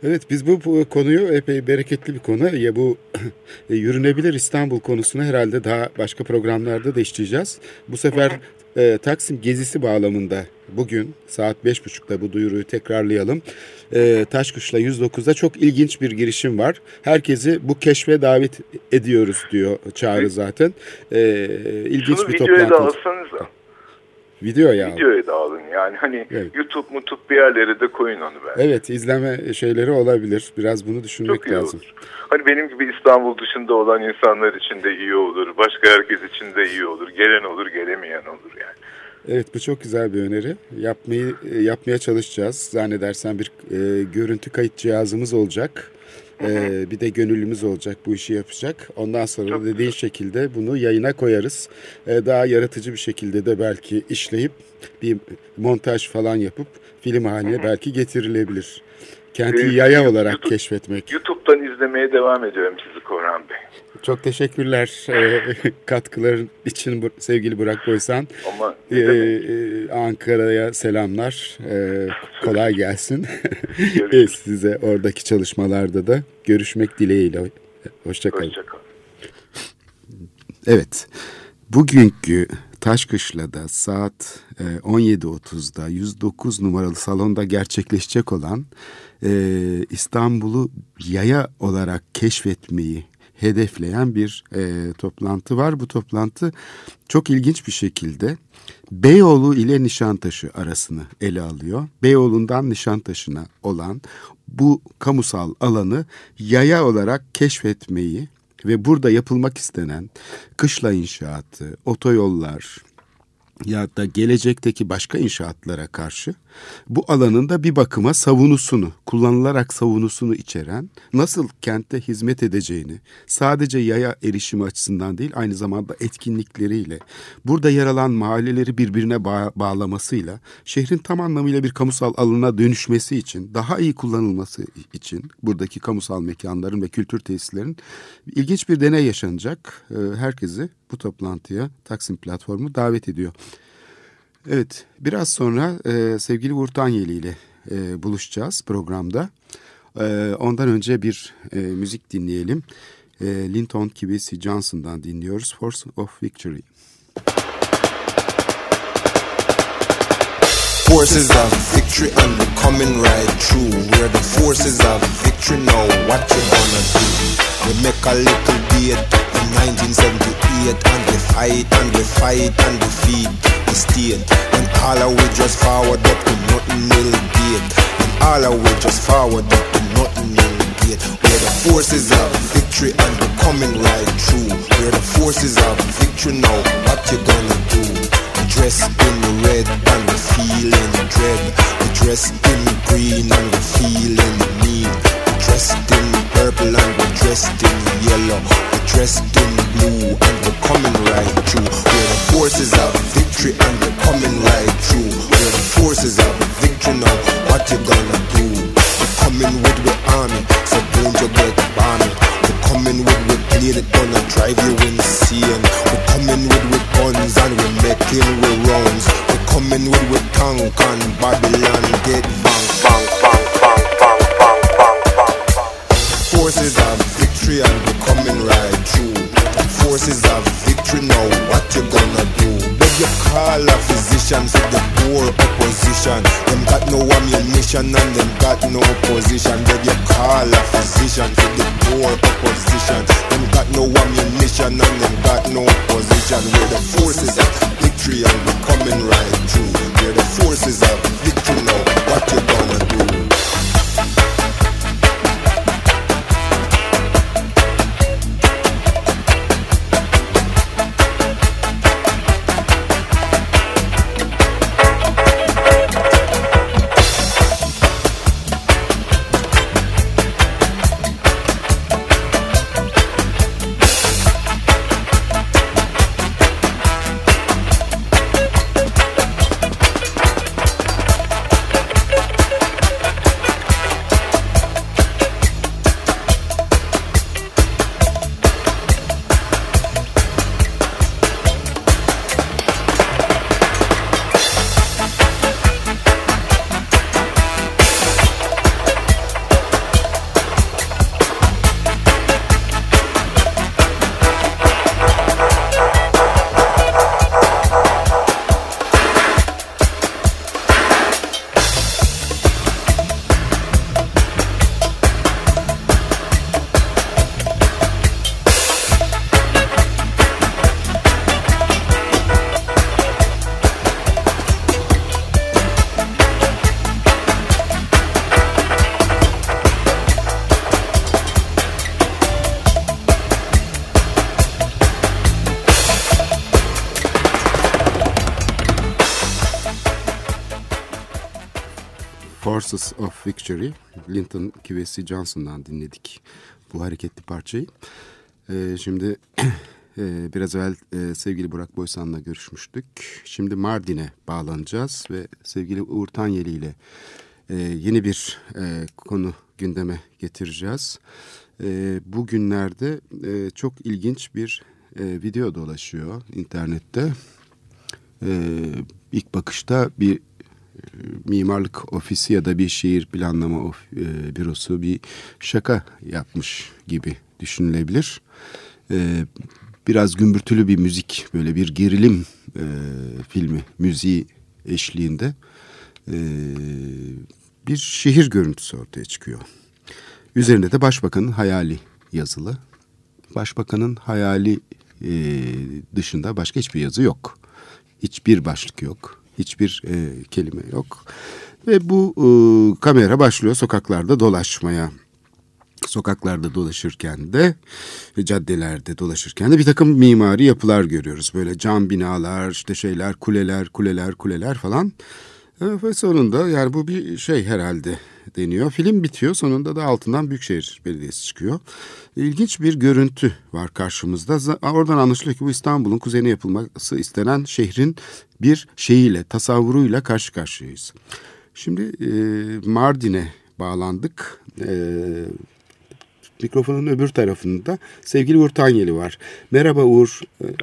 Speaker 2: Evet biz bu, konuyu epey bereketli bir konu. Ya bu (clears throat) e, yürünebilir İstanbul konusunu herhalde daha başka programlarda da işleyeceğiz. Bu sefer e, Taksim gezisi bağlamında bugün saat 5.30'da bu duyuruyu tekrarlayalım. E, Taşkışla 109'da çok ilginç bir girişim var. Herkesi bu keşfe davet ediyoruz diyor çağrı zaten. E, ilginç
Speaker 3: Şunu
Speaker 2: bir
Speaker 3: videoya da
Speaker 2: toplantı.
Speaker 3: alsanıza.
Speaker 2: Video ya.
Speaker 3: Videoya da alın yani. Hani
Speaker 2: Evet.
Speaker 3: YouTube mutup bir yerlere de koyun onu ben.
Speaker 2: Evet izleme şeyleri olabilir. Biraz bunu düşünmek
Speaker 3: Çok iyi
Speaker 2: lazım.
Speaker 3: olur. Hani benim gibi İstanbul dışında olan insanlar için de iyi olur. Başka herkes için de iyi olur. Gelen olur, gelemeyen olur yani.
Speaker 2: Evet bu çok güzel bir öneri. Yapmayı e, yapmaya çalışacağız. Zannedersen bir e, görüntü kayıt cihazımız olacak. E, bir de gönüllümüz olacak bu işi yapacak. Ondan sonra
Speaker 3: Çok
Speaker 2: dediğin şekilde bunu yayına koyarız. E, daha yaratıcı bir şekilde de belki işleyip bir montaj falan yapıp film haline belki getirilebilir. Kenti
Speaker 3: Ee,
Speaker 2: yaya olarak
Speaker 3: YouTube-
Speaker 2: keşfetmek.
Speaker 3: YouTube'dan izlemeye devam ediyorum sizi Korhan Bey.
Speaker 2: Çok teşekkürler e, (laughs) katkıların için sevgili Burak Boysan.
Speaker 3: Ama demek?
Speaker 2: e, Ankara'ya selamlar. Ee, kolay gelsin.
Speaker 3: Görüşürüz. (laughs)
Speaker 2: Size oradaki çalışmalarda da görüşmek dileğiyle. Hoşçakalın.
Speaker 3: Hoşçakalın.
Speaker 2: Evet. Bugünkü Taşkışla'da saat e, 17.30'da 109 numaralı salonda gerçekleşecek olan e, İstanbul'u yaya olarak keşfetmeyi hedefleyen bir e, toplantı var. Bu toplantı çok ilginç bir şekilde Beyoğlu ile Nişantaşı arasını ele alıyor. Beyoğlu'ndan Nişantaşı'na olan bu kamusal alanı yaya olarak keşfetmeyi ve burada yapılmak istenen kışla inşaatı, otoyollar ya da gelecekteki başka inşaatlara karşı bu alanın da bir bakıma savunusunu, kullanılarak savunusunu içeren nasıl kentte hizmet edeceğini sadece yaya erişimi açısından değil aynı zamanda etkinlikleriyle burada yer alan mahalleleri birbirine bağ- bağlamasıyla şehrin tam anlamıyla bir kamusal alana dönüşmesi için daha iyi kullanılması için buradaki kamusal mekanların ve kültür tesislerin ilginç bir deney yaşanacak. Ee, Herkesi bu toplantıya Taksim platformu davet ediyor. Evet, biraz sonra e, sevgili Uğur Tanyeli ile e, buluşacağız programda. E, ondan önce bir e, müzik dinleyelim. E, Linton Kibisi Johnson'dan dinliyoruz. Force of Victory.
Speaker 4: Forces of victory and we're coming right through. We're the forces of victory now. What you gonna do? We make a little date in 1978 and we fight and we fight and defeat the state. And all of we just forward up to nothing will. And all of we just forward up to nothing will gate. We're the forces of victory and we're coming right through. We're the forces of victory now. What you gonna do? We dressed in red and we're feeling dread. We dressed in green and we're feeling mean. We dressed in purple and we're dressed in yellow. We're dressed in blue and we're coming right through. We're the forces of victory and we're coming right through. We're the forces of victory now. What you gonna do? Coming with the army, so don't you get balmy. We're coming with plane, it gonna drive you insane. We're coming with with guns and we're making we rounds. We're coming with with tank and Babylon get bang bang bang bang bang bang bang bang. Forces of victory and we're coming right through. Forces of victory now, what you gonna do? You call a physician for the poor opposition. Them got no ammunition and them got no position. Beg you call a physician for the poor opposition. Them got no ammunition and them got no position. We're the forces of victory and we're coming right through. We're the forces of victory now. What you gonna do?
Speaker 2: Of Victory, Linton Kvesi Johnson'dan dinledik bu hareketli parçayı. Ee, şimdi (clears throat) e, biraz evvel e, sevgili Burak Boysan'la görüşmüştük. Şimdi Mardin'e bağlanacağız ve sevgili Uğur Tanyeli ile e, yeni bir e, konu gündeme getireceğiz. E, bugünlerde e, çok ilginç bir e, video dolaşıyor internette. E, ilk bakışta bir mimarlık ofisi ya da bir şehir planlama of, e, bürosu bir şaka yapmış gibi düşünülebilir. E, biraz gümbürtülü bir müzik, böyle bir gerilim e, filmi, müziği eşliğinde e, bir şehir görüntüsü ortaya çıkıyor. Üzerinde de başbakanın hayali yazılı. Başbakanın hayali e, dışında başka hiçbir yazı yok. Hiçbir başlık yok hiçbir e, kelime yok. Ve bu e, kamera başlıyor sokaklarda dolaşmaya. Sokaklarda dolaşırken de caddelerde dolaşırken de bir takım mimari yapılar görüyoruz. Böyle cam binalar, işte şeyler, kuleler, kuleler, kuleler falan. E, ve sonunda yani bu bir şey herhalde deniyor. Film bitiyor sonunda da altından Büyükşehir Belediyesi çıkıyor. İlginç bir görüntü var karşımızda. Oradan anlaşılıyor ki bu İstanbul'un kuzeyine yapılması istenen şehrin bir şeyiyle, tasavvuruyla karşı karşıyayız. Şimdi e, Mardin'e bağlandık. E, mikrofonun öbür tarafında sevgili Uğur Tanyeli var. Merhaba Uğur.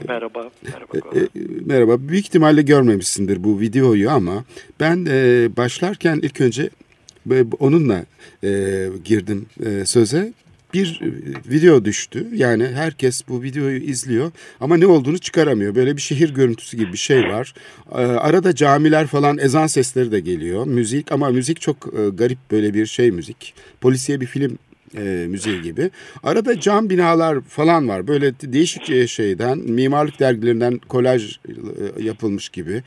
Speaker 5: Merhaba. Merhaba.
Speaker 2: E, e, merhaba. Büyük ihtimalle görmemişsindir bu videoyu ama ben e, başlarken ilk önce onunla e, girdim e, söze. bir e, video düştü. Yani herkes bu videoyu izliyor ama ne olduğunu çıkaramıyor. Böyle bir şehir görüntüsü gibi bir şey var. Ee, arada camiler falan ezan sesleri de geliyor. Müzik ama müzik çok e, garip böyle bir şey müzik. Polisiye bir film e, müziği gibi. Arada cam binalar falan var. Böyle değişik şeyden, mimarlık dergilerinden kolaj e, yapılmış gibi.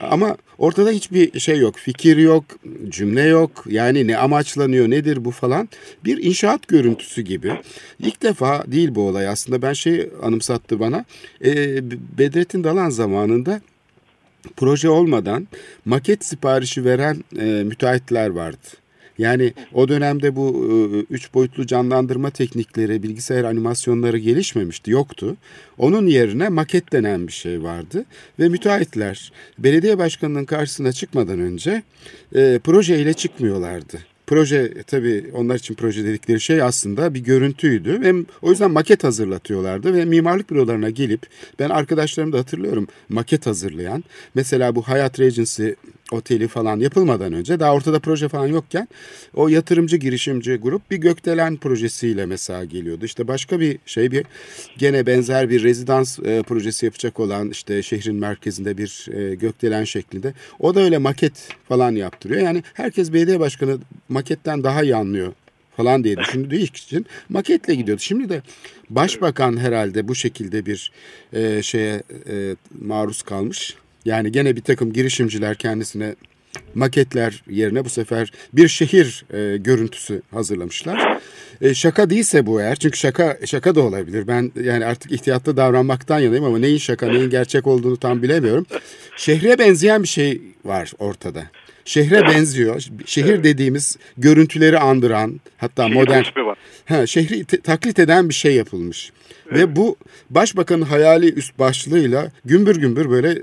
Speaker 2: Ama ortada hiçbir şey yok. Fikir yok, cümle yok. Yani ne amaçlanıyor, nedir bu falan. Bir inşaat görüntüsü gibi. İlk defa değil bu olay aslında. Ben şey anımsattı bana. E, Bedrettin Dalan zamanında proje olmadan maket siparişi veren e, müteahhitler vardı. Yani o dönemde bu e, üç boyutlu canlandırma teknikleri, bilgisayar animasyonları gelişmemişti, yoktu. Onun yerine maket denen bir şey vardı ve müteahhitler belediye başkanının karşısına çıkmadan önce e, projeyle çıkmıyorlardı. Proje tabii onlar için proje dedikleri şey aslında bir görüntüydü ve o yüzden maket hazırlatıyorlardı ve mimarlık bürolarına gelip ben arkadaşlarım da hatırlıyorum maket hazırlayan mesela bu Hayat Regency oteli falan yapılmadan önce daha ortada proje falan yokken o yatırımcı girişimci grup bir gökdelen projesiyle mesela geliyordu. İşte başka bir şey bir gene benzer bir rezidans e, projesi yapacak olan işte şehrin merkezinde bir e, gökdelen şeklinde. O da öyle maket falan yaptırıyor. Yani herkes belediye başkanı maketten daha iyi anlıyor falan diye düşündüğü için maketle gidiyordu. Şimdi de başbakan herhalde bu şekilde bir e, şeye e, maruz kalmış. Yani gene bir takım girişimciler kendisine maketler yerine bu sefer bir şehir e, görüntüsü hazırlamışlar. E, şaka değilse bu eğer çünkü şaka şaka da olabilir. Ben yani artık ihtiyatlı davranmaktan yanayım ama neyin şaka neyin gerçek olduğunu tam bilemiyorum. Şehre benzeyen bir şey var ortada. Şehre benziyor. Şehir dediğimiz görüntüleri andıran hatta
Speaker 5: Şehir
Speaker 2: modern ha, şehri taklit eden bir şey yapılmış. Ve bu başbakanın hayali üst başlığıyla gümbür gümbür böyle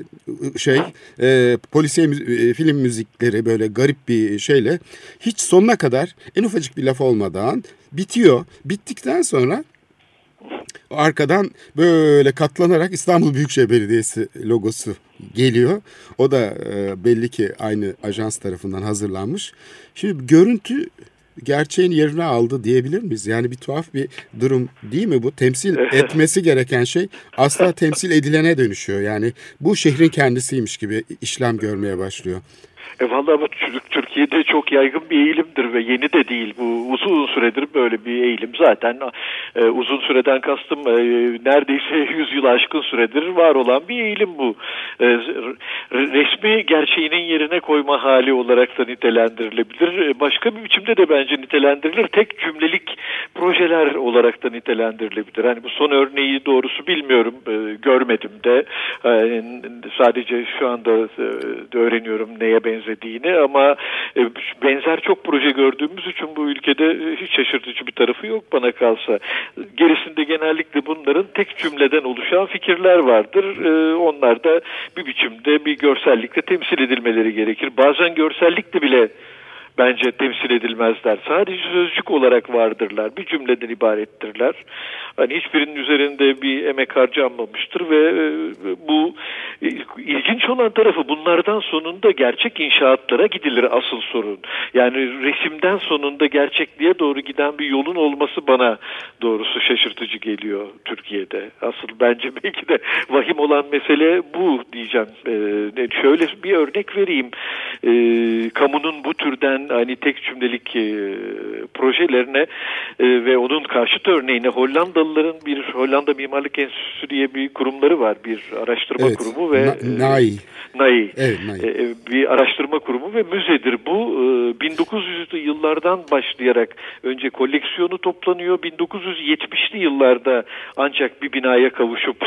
Speaker 2: şey e, polisiye e, film müzikleri böyle garip bir şeyle hiç sonuna kadar en ufacık bir laf olmadan bitiyor. Bittikten sonra arkadan böyle katlanarak İstanbul Büyükşehir Belediyesi logosu geliyor. O da e, belli ki aynı ajans tarafından hazırlanmış. Şimdi görüntü gerçeğin yerini aldı diyebilir miyiz? Yani bir tuhaf bir durum değil mi bu? Temsil etmesi gereken şey asla temsil edilene dönüşüyor. Yani bu şehrin kendisiymiş gibi işlem görmeye başlıyor.
Speaker 5: E vallahi bu Türk- Türkiye'de çok yaygın bir eğilimdir ve yeni de değil. Bu uzun süredir böyle bir eğilim. Zaten e, uzun süreden kastım e, neredeyse (laughs) 100 yıl aşkın süredir var olan bir eğilim bu. E, resmi gerçeğinin yerine koyma hali olarak da nitelendirilebilir. E, başka bir biçimde de bence nitelendirilir. Tek cümlelik projeler olarak da nitelendirilebilir. Hani bu son örneği doğrusu bilmiyorum. E, görmedim de. E, sadece şu anda e, öğreniyorum neye benzediğini ama e, benzer çok proje gördüğümüz için bu ülkede e, hiç şaşırtıcı bir tarafı yok bana kalsa. Gerisinde genellikle bunların tek cümleden oluşan fikirler vardır. E, onlar da bir biçimde bir görsellikle temsil edilmeleri gerekir. Bazen görsellikle bile bence temsil edilmezler. Sadece sözcük olarak vardırlar. Bir cümleden ibarettirler. Hani hiçbirinin üzerinde bir emek harcanmamıştır ve e, bu e, ilginç olan tarafı bunlardan sonunda gerçek inşaatlara gidilir asıl sorun. Yani resimden sonunda gerçekliğe doğru giden bir yolun olması bana doğrusu şaşırtıcı geliyor Türkiye'de. Asıl bence (laughs) belki de vahim olan mesele bu diyeceğim. Ee, şöyle bir örnek vereyim. Ee, kamunun bu türden hani tek cümlelik e, projelerine e, ve onun karşıt örneğine Hollandalıların bir Hollanda Mimarlık Enstitüsü diye bir kurumları var. Bir araştırma
Speaker 2: Evet,
Speaker 5: kurumu ve
Speaker 2: Na- NAI.
Speaker 5: NAI.
Speaker 2: Evet, NAI.
Speaker 5: E, bir araştırma kurumu ve müzedir. Bu e, 1900'lü yıllardan başlayarak önce koleksiyonu toplanıyor. 1970'li yıllarda ancak bir binaya kavuşup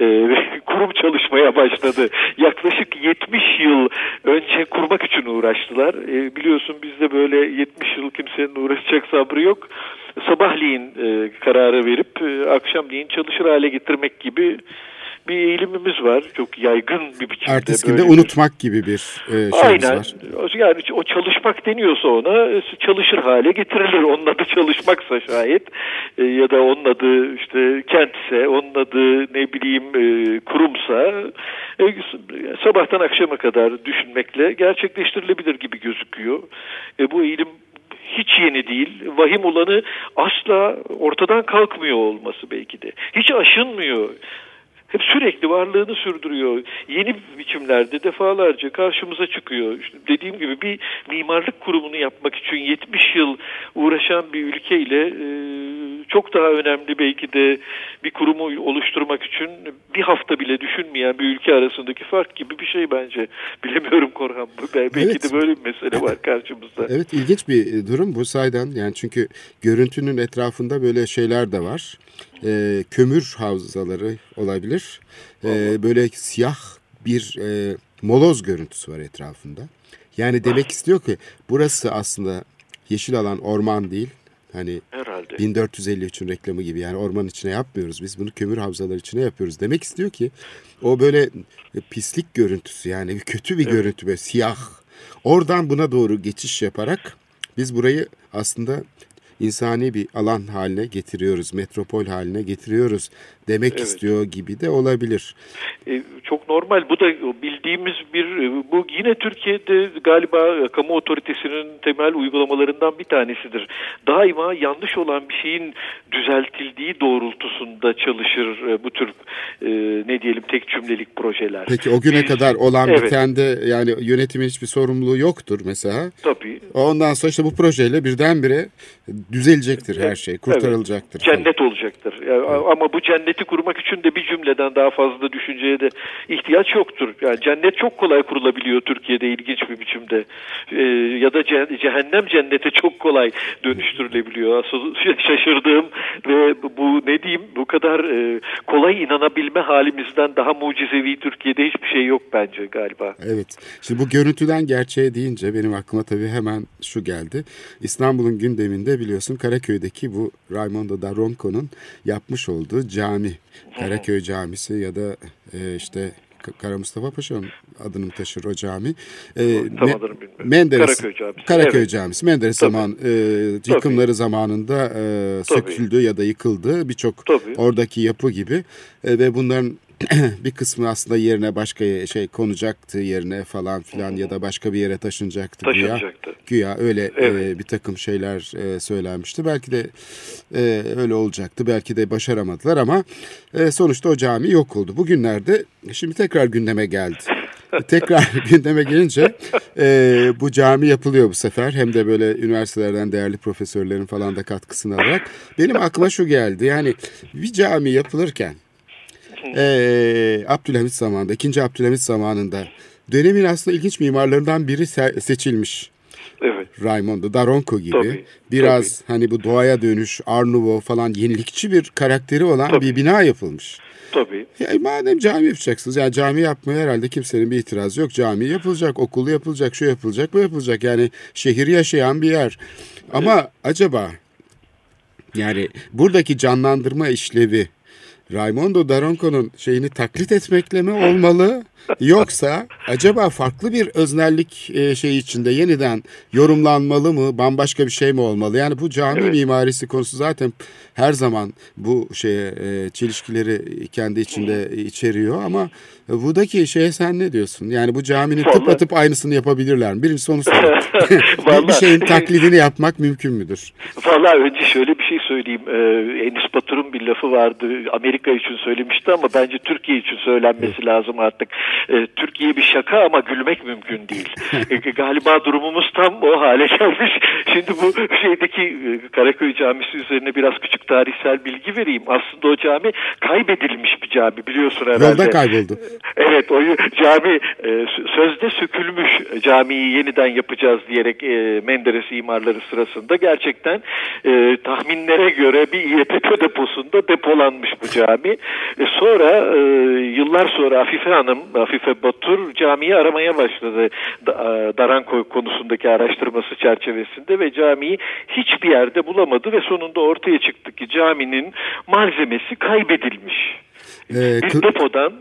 Speaker 5: e, (laughs) kurum çalışmaya başladı. Yaklaşık 70 yıl önce kurmak için uğraştılar. E, biliyorsun bizde böyle 70 yıl kimsenin uğraşacak sabrı yok. Sabahleyin e, kararı verip e, akşamleyin çalışır hale getirmek gibi bir eğilimimiz var. Çok yaygın bir biçimde.
Speaker 2: Ertesi günde unutmak gibi bir e, şeyimiz
Speaker 5: Aynen.
Speaker 2: var.
Speaker 5: Yani o çalışmak deniyorsa ona çalışır hale getirilir. Onun adı çalışmaksa şayet e, ya da onun adı işte kentse, onun adı ne bileyim e, kurumsa e, sabahtan akşama kadar düşünmekle gerçekleştirilebilir gibi gözüküyor. E, bu eğilim hiç yeni değil. Vahim olanı asla ortadan kalkmıyor olması belki de. Hiç aşınmıyor hep sürekli varlığını sürdürüyor. Yeni biçimlerde defalarca karşımıza çıkıyor. İşte dediğim gibi bir mimarlık kurumunu yapmak için 70 yıl uğraşan bir ülkeyle e, çok daha önemli belki de bir kurumu oluşturmak için bir hafta bile düşünmeyen bir ülke arasındaki fark gibi bir şey bence. (laughs) Bilemiyorum Korhan. Belki evet. de böyle bir mesele var karşımızda. (laughs)
Speaker 2: Evet ilginç bir durum bu saydan. Yani çünkü görüntünün etrafında böyle şeyler de var e, kömür havzaları olabilir. E, böyle siyah bir e, moloz görüntüsü var etrafında. Yani demek istiyor ki burası aslında yeşil alan orman değil. Hani Herhalde. 1453'ün reklamı gibi yani orman içine yapmıyoruz. Biz bunu kömür havzaları içine yapıyoruz. Demek istiyor ki o böyle pislik görüntüsü yani (laughs) kötü bir evet. görüntü böyle siyah. Oradan buna doğru geçiş yaparak biz burayı aslında insani bir alan haline getiriyoruz, metropol haline getiriyoruz demek evet. istiyor gibi de olabilir.
Speaker 5: E, çok normal. Bu da bildiğimiz bir bu yine Türkiye'de galiba kamu otoritesinin temel uygulamalarından bir tanesidir. Daima yanlış olan bir şeyin düzeltildiği doğrultusunda çalışır e, bu tür e, ne diyelim tek cümlelik projeler.
Speaker 2: Peki o güne Biz, kadar olan evet. bitende yani yönetimin hiçbir sorumluluğu yoktur mesela.
Speaker 5: Tabii.
Speaker 2: Ondan sonra işte bu projeyle birdenbire düzelecektir her şey, kurtarılacaktır.
Speaker 5: Evet. Cennet olacaktır. Yani, evet. Ama bu cenneti kurmak için de bir cümleden daha fazla düşünceye de ihtiyaç yoktur. Yani cennet çok kolay kurulabiliyor Türkiye'de ilginç bir biçimde. Ee, ya da cehennem cennete çok kolay dönüştürülebiliyor. (laughs) Şaşırdığım ve bu ne diyeyim bu kadar e, kolay inanabilme halimizden daha mucizevi Türkiye'de hiçbir şey yok bence galiba.
Speaker 2: Evet. Şimdi bu görüntüden gerçeğe deyince benim aklıma tabii hemen şu geldi. İstanbul'un gündeminde biliyorsun Karaköy'deki bu Raimondo da Ronco'nun yapmış olduğu cami. Karaköy Camisi ya da e, işte Kara Mustafa Paşa'nın adını taşır o cami.
Speaker 5: E, Tam Me
Speaker 2: Menderes, Karaköy Camisi. Karaköy evet. Camisi. Menderes Tabii. zaman e, yıkımları Tabii. zamanında e, söküldü ya da yıkıldı. Birçok oradaki yapı gibi e, ve bunların (clears throat) bir kısmı aslında yerine başka şey konacaktı yerine falan filan ya da başka bir yere taşınacaktı.
Speaker 5: Taşınacaktı.
Speaker 2: Güya, güya öyle evet. e, bir takım şeyler e, söylenmişti. Belki de e, öyle olacaktı. Belki de başaramadılar ama e, sonuçta o cami yok oldu. Bugünlerde şimdi tekrar gündeme geldi. (laughs) tekrar (laughs) gündeme gelince e, bu cami yapılıyor bu sefer. Hem de böyle üniversitelerden değerli profesörlerin falan da katkısını alarak. Benim aklıma şu geldi. Yani bir cami yapılırken ee, Abdülhamit zamanında, ikinci Abdülhamit zamanında dönemin aslında ilginç mimarlarından biri seçilmiş.
Speaker 5: Evet.
Speaker 2: Raimondo Daronco gibi tabii, biraz tabii. hani bu doğaya dönüş, Art Nouveau falan yenilikçi bir karakteri olan tabii. bir bina yapılmış.
Speaker 5: Tabii.
Speaker 2: Ya madem cami yapacaksınız yani cami yapmaya herhalde kimsenin bir itirazı yok. Cami yapılacak, okul yapılacak, şu yapılacak, bu yapılacak. Yani şehir yaşayan bir yer. Ama evet. acaba yani buradaki canlandırma işlevi Raimondo Daronco'nun şeyini taklit etmekle mi olmalı? Yoksa acaba farklı bir öznellik e, şey içinde yeniden yorumlanmalı mı? Bambaşka bir şey mi olmalı? Yani bu cami evet. mimarisi konusu zaten her zaman bu şeye e, çelişkileri kendi içinde içeriyor ama buradaki şeye sen ne diyorsun? Yani bu caminin Vallahi... tıpatıp aynısını yapabilirler mi? Birincisi onu sorayım. (laughs) bir şeyin taklidini yapmak mümkün müdür?
Speaker 5: Valla önce şöyle bir şey söyleyeyim. Ee, Enis Batur'un bir lafı vardı. Amerika için söylemişti ama bence Türkiye için söylenmesi lazım artık. Ee, Türkiye bir şaka ama gülmek mümkün değil. ee, (laughs) galiba durumumuz tam o hale gelmiş. Şimdi bu şeydeki e, Karaköy Camisi üzerine biraz küçük tarihsel bilgi vereyim. Aslında o cami kaybedilmiş bir cami biliyorsun herhalde.
Speaker 2: Yolda kayboldu.
Speaker 5: Evet o cami e, sözde sökülmüş camiyi yeniden yapacağız diyerek e, Menderes imarları sırasında gerçekten e, tahminlere göre bir İETT deposunda depolanmış bu cami. E, sonra e, yıllar sonra Afife Hanım, Afife Batur camiyi aramaya başladı. Da, Darankoy konusundaki araştırması çerçevesinde ve camiyi hiçbir yerde bulamadı ve sonunda ortaya çıktı ki caminin malzemesi kaybedilmiş.
Speaker 2: Ee,
Speaker 5: bir depodan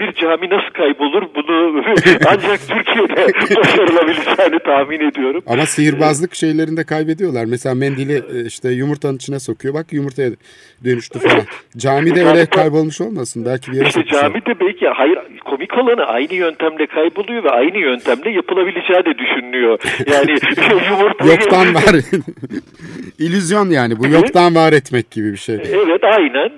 Speaker 5: bir cami nasıl kaybolur bunu (laughs) ancak Türkiye'de (laughs) başarılabileceğini tahmin ediyorum.
Speaker 2: Ama sihirbazlık şeylerini de kaybediyorlar. Mesela mendili e, işte yumurtanın içine sokuyor. Bak yumurtaya dönüştü falan. (laughs) Camide öyle kaybolmuş olmasın. Belki bir yere
Speaker 5: İşte
Speaker 2: sokmuşlar.
Speaker 5: cami de belki hayır komik olanı aynı yöntemle kayboluyor ve aynı yöntemle yapılabileceği de düşünülüyor. Yani yumurtayı
Speaker 2: Yoktan var. İllüzyon yani. Bu yoktan var etmek gibi bir şey.
Speaker 5: Evet aynen.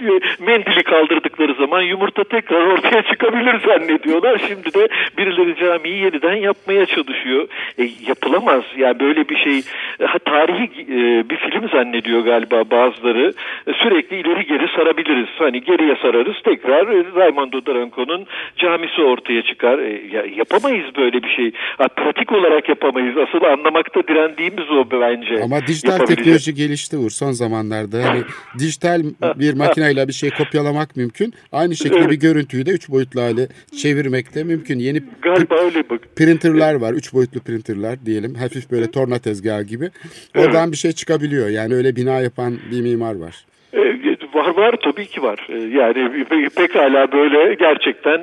Speaker 5: Mendili kaldırdıkları zaman yumurta tekrar ortaya çıkabilir zannediyorlar. Şimdi de birileri camiyi yeniden yapmaya çalışıyor. E, yapılamaz. Yani böyle bir şey ha, tarihi e, bir film zannediyor galiba bazıları. E, sürekli ileri geri sarabiliriz. Hani geriye sararız tekrar e, Raimondo Daronco'nun camisi ortaya çıkar. E, ya, yapamayız böyle bir şey. Ha, pratik olarak yapamayız. Asıl anlamakta direndiğimiz o bence.
Speaker 2: Ama dijital teknoloji gelişti Uğur son zamanlarda. Yani dijital (laughs) bir makineyle bir şey kopyalamak mümkün. Aynı şekilde
Speaker 5: Evet.
Speaker 2: bir görüntüyü de üç boyutlu hale çevirmek de mümkün. Yeni
Speaker 5: Galiba öyle bak.
Speaker 2: printerlar var. Üç boyutlu printerlar diyelim. Hafif böyle torna tezgahı gibi. Oradan bir şey çıkabiliyor. Yani öyle bina yapan bir mimar var.
Speaker 5: E, Var var tabii ki var. E, Yani pe- pekala böyle gerçekten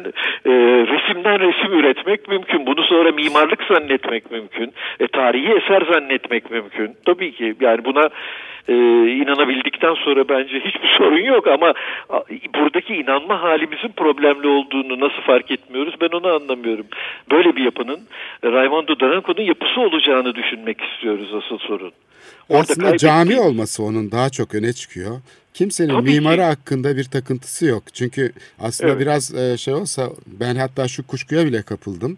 Speaker 5: e, resimden resim üretmek mümkün. Bunu sonra mimarlık zannetmek mümkün. E, tarihi eser zannetmek mümkün. Tabii ki yani buna e, inanabildikten sonra bence hiçbir (laughs) sorun yok ama buradaki inanma halimizin problemli olduğunu nasıl fark etmiyoruz ben onu anlamıyorum. Böyle bir yapının Raimondo Daronco'nun yapısı olacağını düşünmek istiyoruz asıl sorun. Orada
Speaker 2: Aslında
Speaker 5: kaybettiği-
Speaker 2: cami olması onun daha çok öne çıkıyor. Kimsenin
Speaker 5: Tabii
Speaker 2: mimarı
Speaker 5: ki.
Speaker 2: hakkında bir takıntısı yok. Çünkü aslında
Speaker 5: Evet.
Speaker 2: biraz e, şey olsa ben hatta şu kuşkuya bile kapıldım.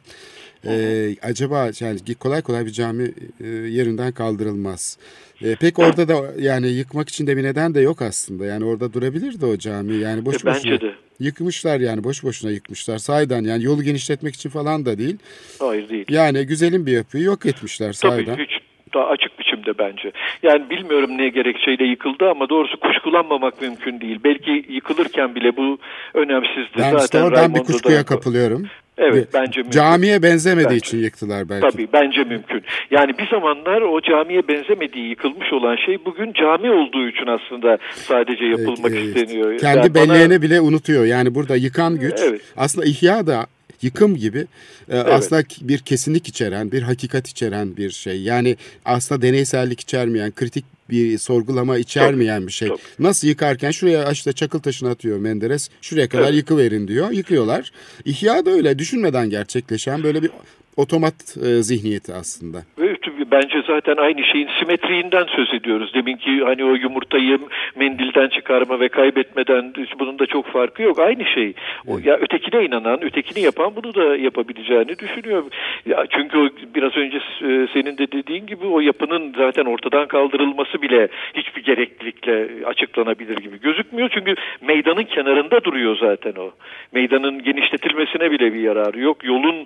Speaker 2: E, acaba yani kolay kolay bir cami e, yerinden kaldırılmaz. E, pek orada da yani yıkmak için de bir neden de yok aslında. Yani orada durabilirdi o cami. Yani boş
Speaker 5: E, bence
Speaker 2: boşuna
Speaker 5: de.
Speaker 2: yıkmışlar yani boş boşuna yıkmışlar. Sahiden yani yolu genişletmek için falan da değil.
Speaker 5: Hayır değil.
Speaker 2: Yani güzelim bir yapıyı yok etmişler
Speaker 5: Tabii
Speaker 2: sahiden.
Speaker 5: hiç daha açık biçimde bence. Yani bilmiyorum ne gerekçeyle yıkıldı ama doğrusu kuşkulanmamak mümkün değil. Belki yıkılırken bile bu önemsizdi.
Speaker 2: Ben
Speaker 5: Zaten
Speaker 2: işte oradan bir
Speaker 5: Raimondo'da-
Speaker 2: kuşkuya kapılıyorum.
Speaker 5: Evet bence mümkün.
Speaker 2: Camiye benzemediği
Speaker 5: Bence.
Speaker 2: için yıktılar belki.
Speaker 5: Tabii bence mümkün. Yani bir zamanlar o camiye benzemediği yıkılmış olan şey bugün cami olduğu için aslında sadece yapılmak
Speaker 2: Ee, e,
Speaker 5: isteniyor.
Speaker 2: Kendi
Speaker 5: Yani bana-
Speaker 2: belleğini bile unutuyor. Yani burada yıkan güç
Speaker 5: Evet.
Speaker 2: aslında ihya da yıkım gibi e, aslında bir kesinlik içeren, bir hakikat içeren bir şey. Yani aslında deneysellik içermeyen, kritik bir sorgulama içermeyen bir şey.
Speaker 5: tabii.
Speaker 2: Nasıl yıkarken şuraya işte çakıl taşını atıyor Menderes. Şuraya kadar
Speaker 5: Evet.
Speaker 2: yıkıverin diyor. Yıkıyorlar. İhya da öyle düşünmeden gerçekleşen böyle bir otomat e, zihniyeti aslında.
Speaker 5: Ve bence zaten aynı şeyin simetriğinden söz ediyoruz. Deminki hani o yumurtayı mendilden çıkarma ve kaybetmeden bunun da çok farkı yok. Aynı şey. O, ya ötekine inanan, ötekini yapan bunu da yapabileceğini düşünüyor. Ya çünkü o biraz önce e, senin de dediğin gibi o yapının zaten ortadan kaldırılması bile hiçbir gereklilikle açıklanabilir gibi gözükmüyor. Çünkü meydanın kenarında duruyor zaten o. Meydanın genişletilmesine bile bir yararı yok. Yolun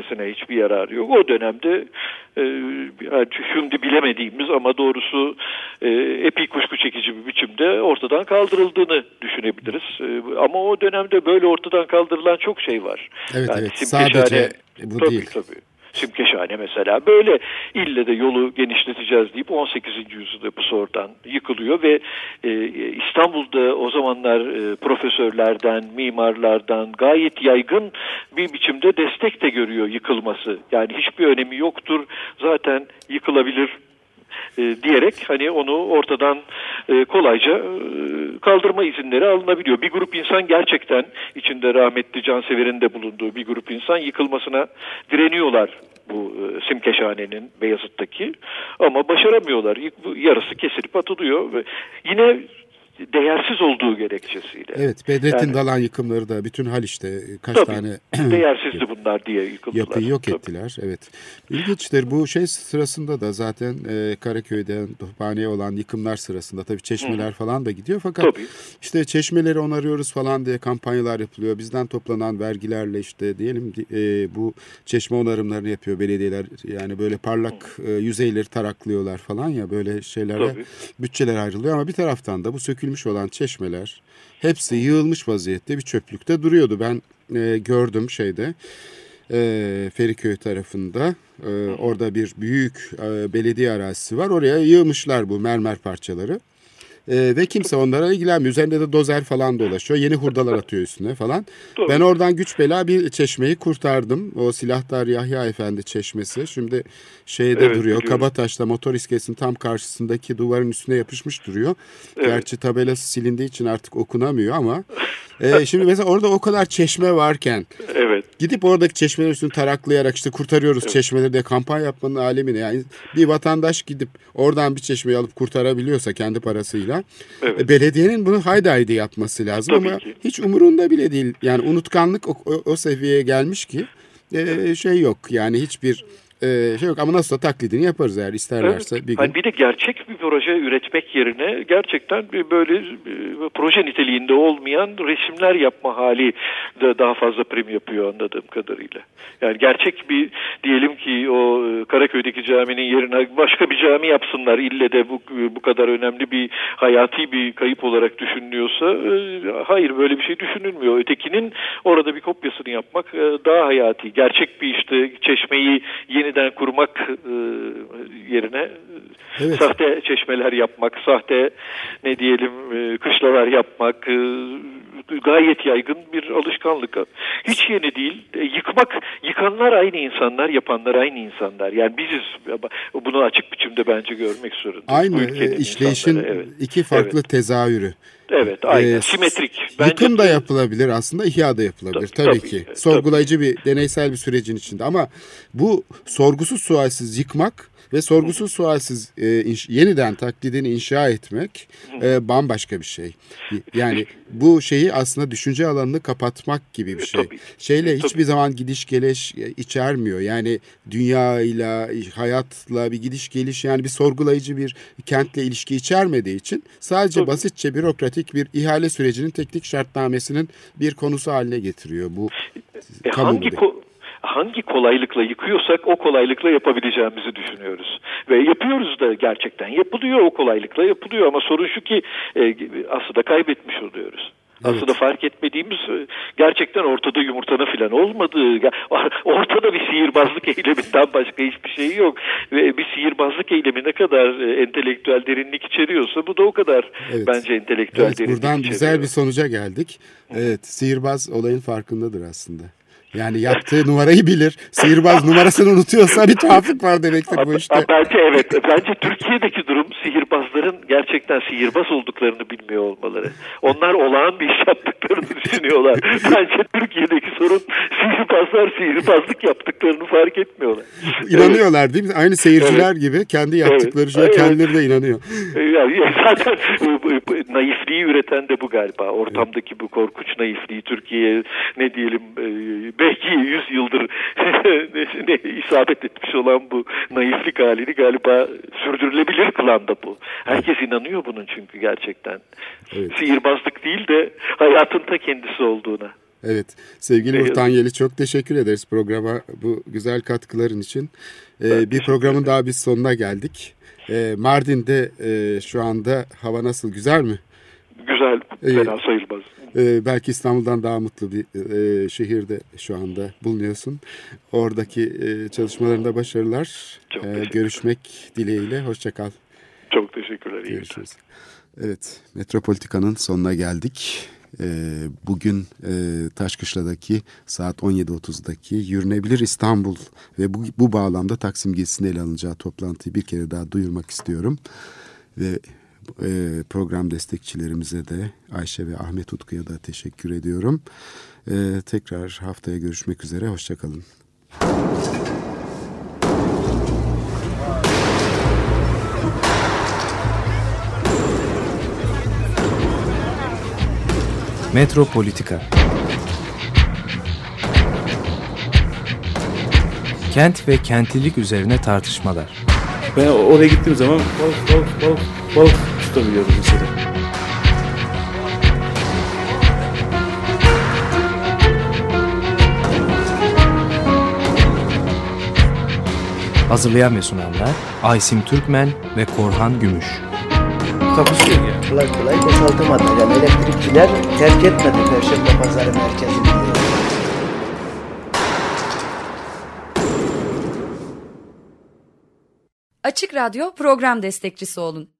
Speaker 5: genişletilmesine hiçbir yararı yok. O dönemde e, yani şimdi bilemediğimiz ama doğrusu e, epey kuşku çekici bir biçimde ortadan kaldırıldığını düşünebiliriz. E, ama o dönemde böyle ortadan kaldırılan çok şey var.
Speaker 2: Evet, evet.
Speaker 5: Simkeşhane-
Speaker 2: Sadece bu
Speaker 5: tabii,
Speaker 2: değil.
Speaker 5: Tabii. Simkeşhane mesela böyle ille de yolu genişleteceğiz deyip 18. yüzyılda bu oradan yıkılıyor ve e, İstanbul'da o zamanlar e, profesörlerden, mimarlardan gayet yaygın bir biçimde destek de görüyor yıkılması. Yani hiçbir önemi yoktur zaten yıkılabilir e, diyerek hani onu ortadan e, kolayca e, kaldırma izinleri alınabiliyor. Bir grup insan gerçekten içinde rahmetli Cansever'in de bulunduğu bir grup insan yıkılmasına direniyorlar bu e, Simkeşhane'nin Beyazıt'taki ama başaramıyorlar. Yarısı kesilip atılıyor yine değersiz olduğu gerekçesiyle.
Speaker 2: Evet Bedrettin
Speaker 5: Yani-
Speaker 2: Dalan yıkımları da bütün Haliç'te kaç
Speaker 5: Tabii,
Speaker 2: tane (clears throat)
Speaker 5: değersizdi bunlar diye yıkıldılar.
Speaker 2: yapıyı yok
Speaker 5: Tabii.
Speaker 2: ettiler. Evet. İlginçtir. Bu şey sırasında da zaten e, Karaköy'de Tophane'ye olan yıkımlar sırasında tabii çeşmeler falan da gidiyor. Fakat
Speaker 5: Tabii.
Speaker 2: işte çeşmeleri onarıyoruz falan diye kampanyalar yapılıyor. Bizden toplanan vergilerle işte diyelim e, bu çeşme onarımlarını yapıyor belediyeler. Yani böyle parlak e, yüzeyleri taraklıyorlar falan ya böyle şeylere
Speaker 5: Tabii.
Speaker 2: bütçeler ayrılıyor. Ama bir taraftan da bu sökülmüş olan çeşmeler hepsi yığılmış vaziyette bir çöplükte duruyordu. Ben e, gördüm şeyde e, Feriköy tarafında. E, orada bir büyük e, belediye arazisi var. Oraya yığmışlar bu mermer parçaları. E, ve kimse onlara ilgilenmiyor. Üzerinde de dozer falan dolaşıyor. Yeni hurdalar atıyor üstüne falan.
Speaker 5: Doğru.
Speaker 2: Ben oradan güç bela bir çeşmeyi kurtardım. O Silahdar Yahya Efendi çeşmesi. Şimdi şeyde
Speaker 5: Evet,
Speaker 2: duruyor.
Speaker 5: biliyorum.
Speaker 2: Kabataş'ta motor iskelesinin tam karşısındaki duvarın üstüne yapışmış duruyor. Gerçi tabelası silindiği için artık okunamıyor ama. (laughs) e, şimdi mesela orada o kadar çeşme varken
Speaker 5: Evet.
Speaker 2: Gidip oradaki çeşmelerin üstünü taraklayarak işte kurtarıyoruz çeşmeleri diye kampanya yapmanın alemine. Yani bir vatandaş gidip oradan bir çeşmeyi alıp kurtarabiliyorsa kendi parasıyla
Speaker 5: Evet.
Speaker 2: e, belediyenin bunu haydi haydi yapması lazım
Speaker 5: Tabii
Speaker 2: ama
Speaker 5: ki.
Speaker 2: hiç umurunda bile değil. Yani unutkanlık o, o, o seviyeye gelmiş ki e, şey yok yani hiçbir e, şey yok ama nasıl taklidini yaparız eğer isterlerse
Speaker 5: Evet.
Speaker 2: bir gün.
Speaker 5: Hani bir de gerçek bir proje üretmek yerine gerçekten böyle e, proje niteliğinde olmayan resimler yapma hali de daha fazla prim yapıyor anladığım kadarıyla. Yani gerçek bir diyelim ki o e, Karaköy'deki caminin yerine başka bir cami yapsınlar. İlle de bu bu kadar önemli bir hayati bir kayıp olarak düşünülüyorsa e, hayır böyle bir şey düşünülmüyor. Ötekinin orada bir kopyasını yapmak e, daha hayati. Gerçek bir işte çeşmeyi yeniden kurmak e, yerine e,
Speaker 2: Evet.
Speaker 5: sahte çeşmeler yapmak, sahte ne diyelim e, kışlalar yapmak e, gayet yaygın bir alışkanlık. Hiç yeni değil. E, Yıkmak, yıkanlar aynı insanlar, yapanlar aynı insanlar. Yani biziz. Bunu açık biçimde bence görmek zorundayız.
Speaker 2: Aynı e, işleyişin
Speaker 5: insanları, evet.
Speaker 2: iki farklı
Speaker 5: Evet.
Speaker 2: tezahürü.
Speaker 5: Evet, aynen.
Speaker 2: Ee,
Speaker 5: Simetrik. Bence
Speaker 2: Yıkım da yapılabilir aslında, ihya da yapılabilir
Speaker 5: Tabii,
Speaker 2: tabii,
Speaker 5: tabii,
Speaker 2: ki.
Speaker 5: tabii.
Speaker 2: Sorgulayıcı bir deneysel bir sürecin içinde ama bu sorgusuz sualsiz yıkmak ve sorgusuz sualsiz e, inş- yeniden taklidini inşa etmek e, bambaşka bir şey. Yani bu şeyi aslında düşünce alanını kapatmak gibi bir
Speaker 5: E,
Speaker 2: şey.
Speaker 5: tabii.
Speaker 2: Şeyle
Speaker 5: Tabii.
Speaker 2: hiçbir zaman gidiş geliş e, içermiyor. Yani dünyayla, hayatla bir gidiş geliş yani bir sorgulayıcı bir kentle ilişki içermediği için sadece
Speaker 5: Tabii.
Speaker 2: basitçe bürokratik bir ihale sürecinin teknik şartnamesinin bir konusu haline getiriyor bu
Speaker 5: E, hangi ko- hangi kolaylıkla yıkıyorsak o kolaylıkla yapabileceğimizi düşünüyoruz. Ve yapıyoruz da gerçekten. Yapılıyor o kolaylıkla yapılıyor ama sorun şu ki e, aslında kaybetmiş oluyoruz. Aslında fark etmediğimiz e, gerçekten ortada yumurtanın filan olmadığı, (laughs) ortada bir sihirbazlık eyleminden başka hiçbir şey yok. Ve bir sihirbazlık eylemi ne kadar e, entelektüel derinlik içeriyorsa bu da o kadar
Speaker 2: Evet.
Speaker 5: bence entelektüel
Speaker 2: Evet,
Speaker 5: derinlik
Speaker 2: buradan
Speaker 5: içeriyor.
Speaker 2: güzel bir sonuca geldik. Evet, sihirbaz olayın farkındadır aslında. Yani yaptığı numarayı bilir. Sihirbaz numarasını unutuyorsa bir tuhaflık var demektir bu işte.
Speaker 5: Bence evet. Bence Türkiye'deki durum sihirbazların gerçekten sihirbaz olduklarını bilmiyor olmaları. Onlar olağan bir iş yaptıklarını (laughs) düşünüyorlar. Bence Türkiye'deki sorun sihirbazlar sihirbazlık yaptıklarını fark etmiyorlar.
Speaker 2: İnanıyorlar değil mi? Aynı seyirciler gibi kendi yaptıkları
Speaker 5: Evet.
Speaker 2: şeye
Speaker 5: Evet.
Speaker 2: kendileri de inanıyor.
Speaker 5: Ee, Yani zaten naifliği üreten de bu galiba. Ortamdaki bu korkunç naifliği Türkiye'ye ne diyelim e, belki 100 yıldır (laughs) ne, ne isabet etmiş olan bu naiflik halini galiba sürdürülebilir kılan da bu. Herkes inanıyor bunun çünkü gerçekten.
Speaker 2: Evet.
Speaker 5: Sihirbazlık değil de hayatın ta kendisi olduğuna.
Speaker 2: Evet. Sevgili
Speaker 5: Evet.
Speaker 2: Urtan Yeli çok teşekkür ederiz programa bu güzel katkıların için. Ee, bir programın daha biz sonuna geldik. Ee, Mardin'de e, şu anda hava nasıl? Güzel mi?
Speaker 5: Güzel,
Speaker 2: İyi.
Speaker 5: fena sayılmaz.
Speaker 2: Ee, belki İstanbul'dan daha mutlu bir e, şehirde şu anda bulunuyorsun. Oradaki e, çalışmalarında başarılar.
Speaker 5: Çok
Speaker 2: Ee,
Speaker 5: teşekkürler.
Speaker 2: görüşmek dileğiyle. Hoşçakal.
Speaker 5: Çok teşekkürler. iyi günler.
Speaker 2: Görüşürüz. Evet, Metropolitika'nın sonuna geldik. Ee, bugün e, Taşkışla'daki saat 17.30'daki Yürünebilir İstanbul ve bu, bu bağlamda Taksim gezisinde ele alınacağı toplantıyı bir kere daha duyurmak istiyorum. Ve e, program destekçilerimize de Ayşe ve Ahmet Utku'ya da teşekkür ediyorum. E, tekrar haftaya görüşmek üzere, hoşçakalın.
Speaker 6: Metropolitika Kent ve kentlilik üzerine tartışmalar.
Speaker 7: Ben oraya gittiğim zaman balık balık balık balık tutabiliyordum mesela.
Speaker 6: Hazırlayan ve sunanlar Aysim Türkmen ve Korhan Gümüş.
Speaker 7: Takusuyor yani.
Speaker 1: Kolay kolay boşaltamadı. Yani elektrikçiler terk etmedi Perşembe Pazarı merkezini.
Speaker 8: Açık Radyo program destekçisi olun.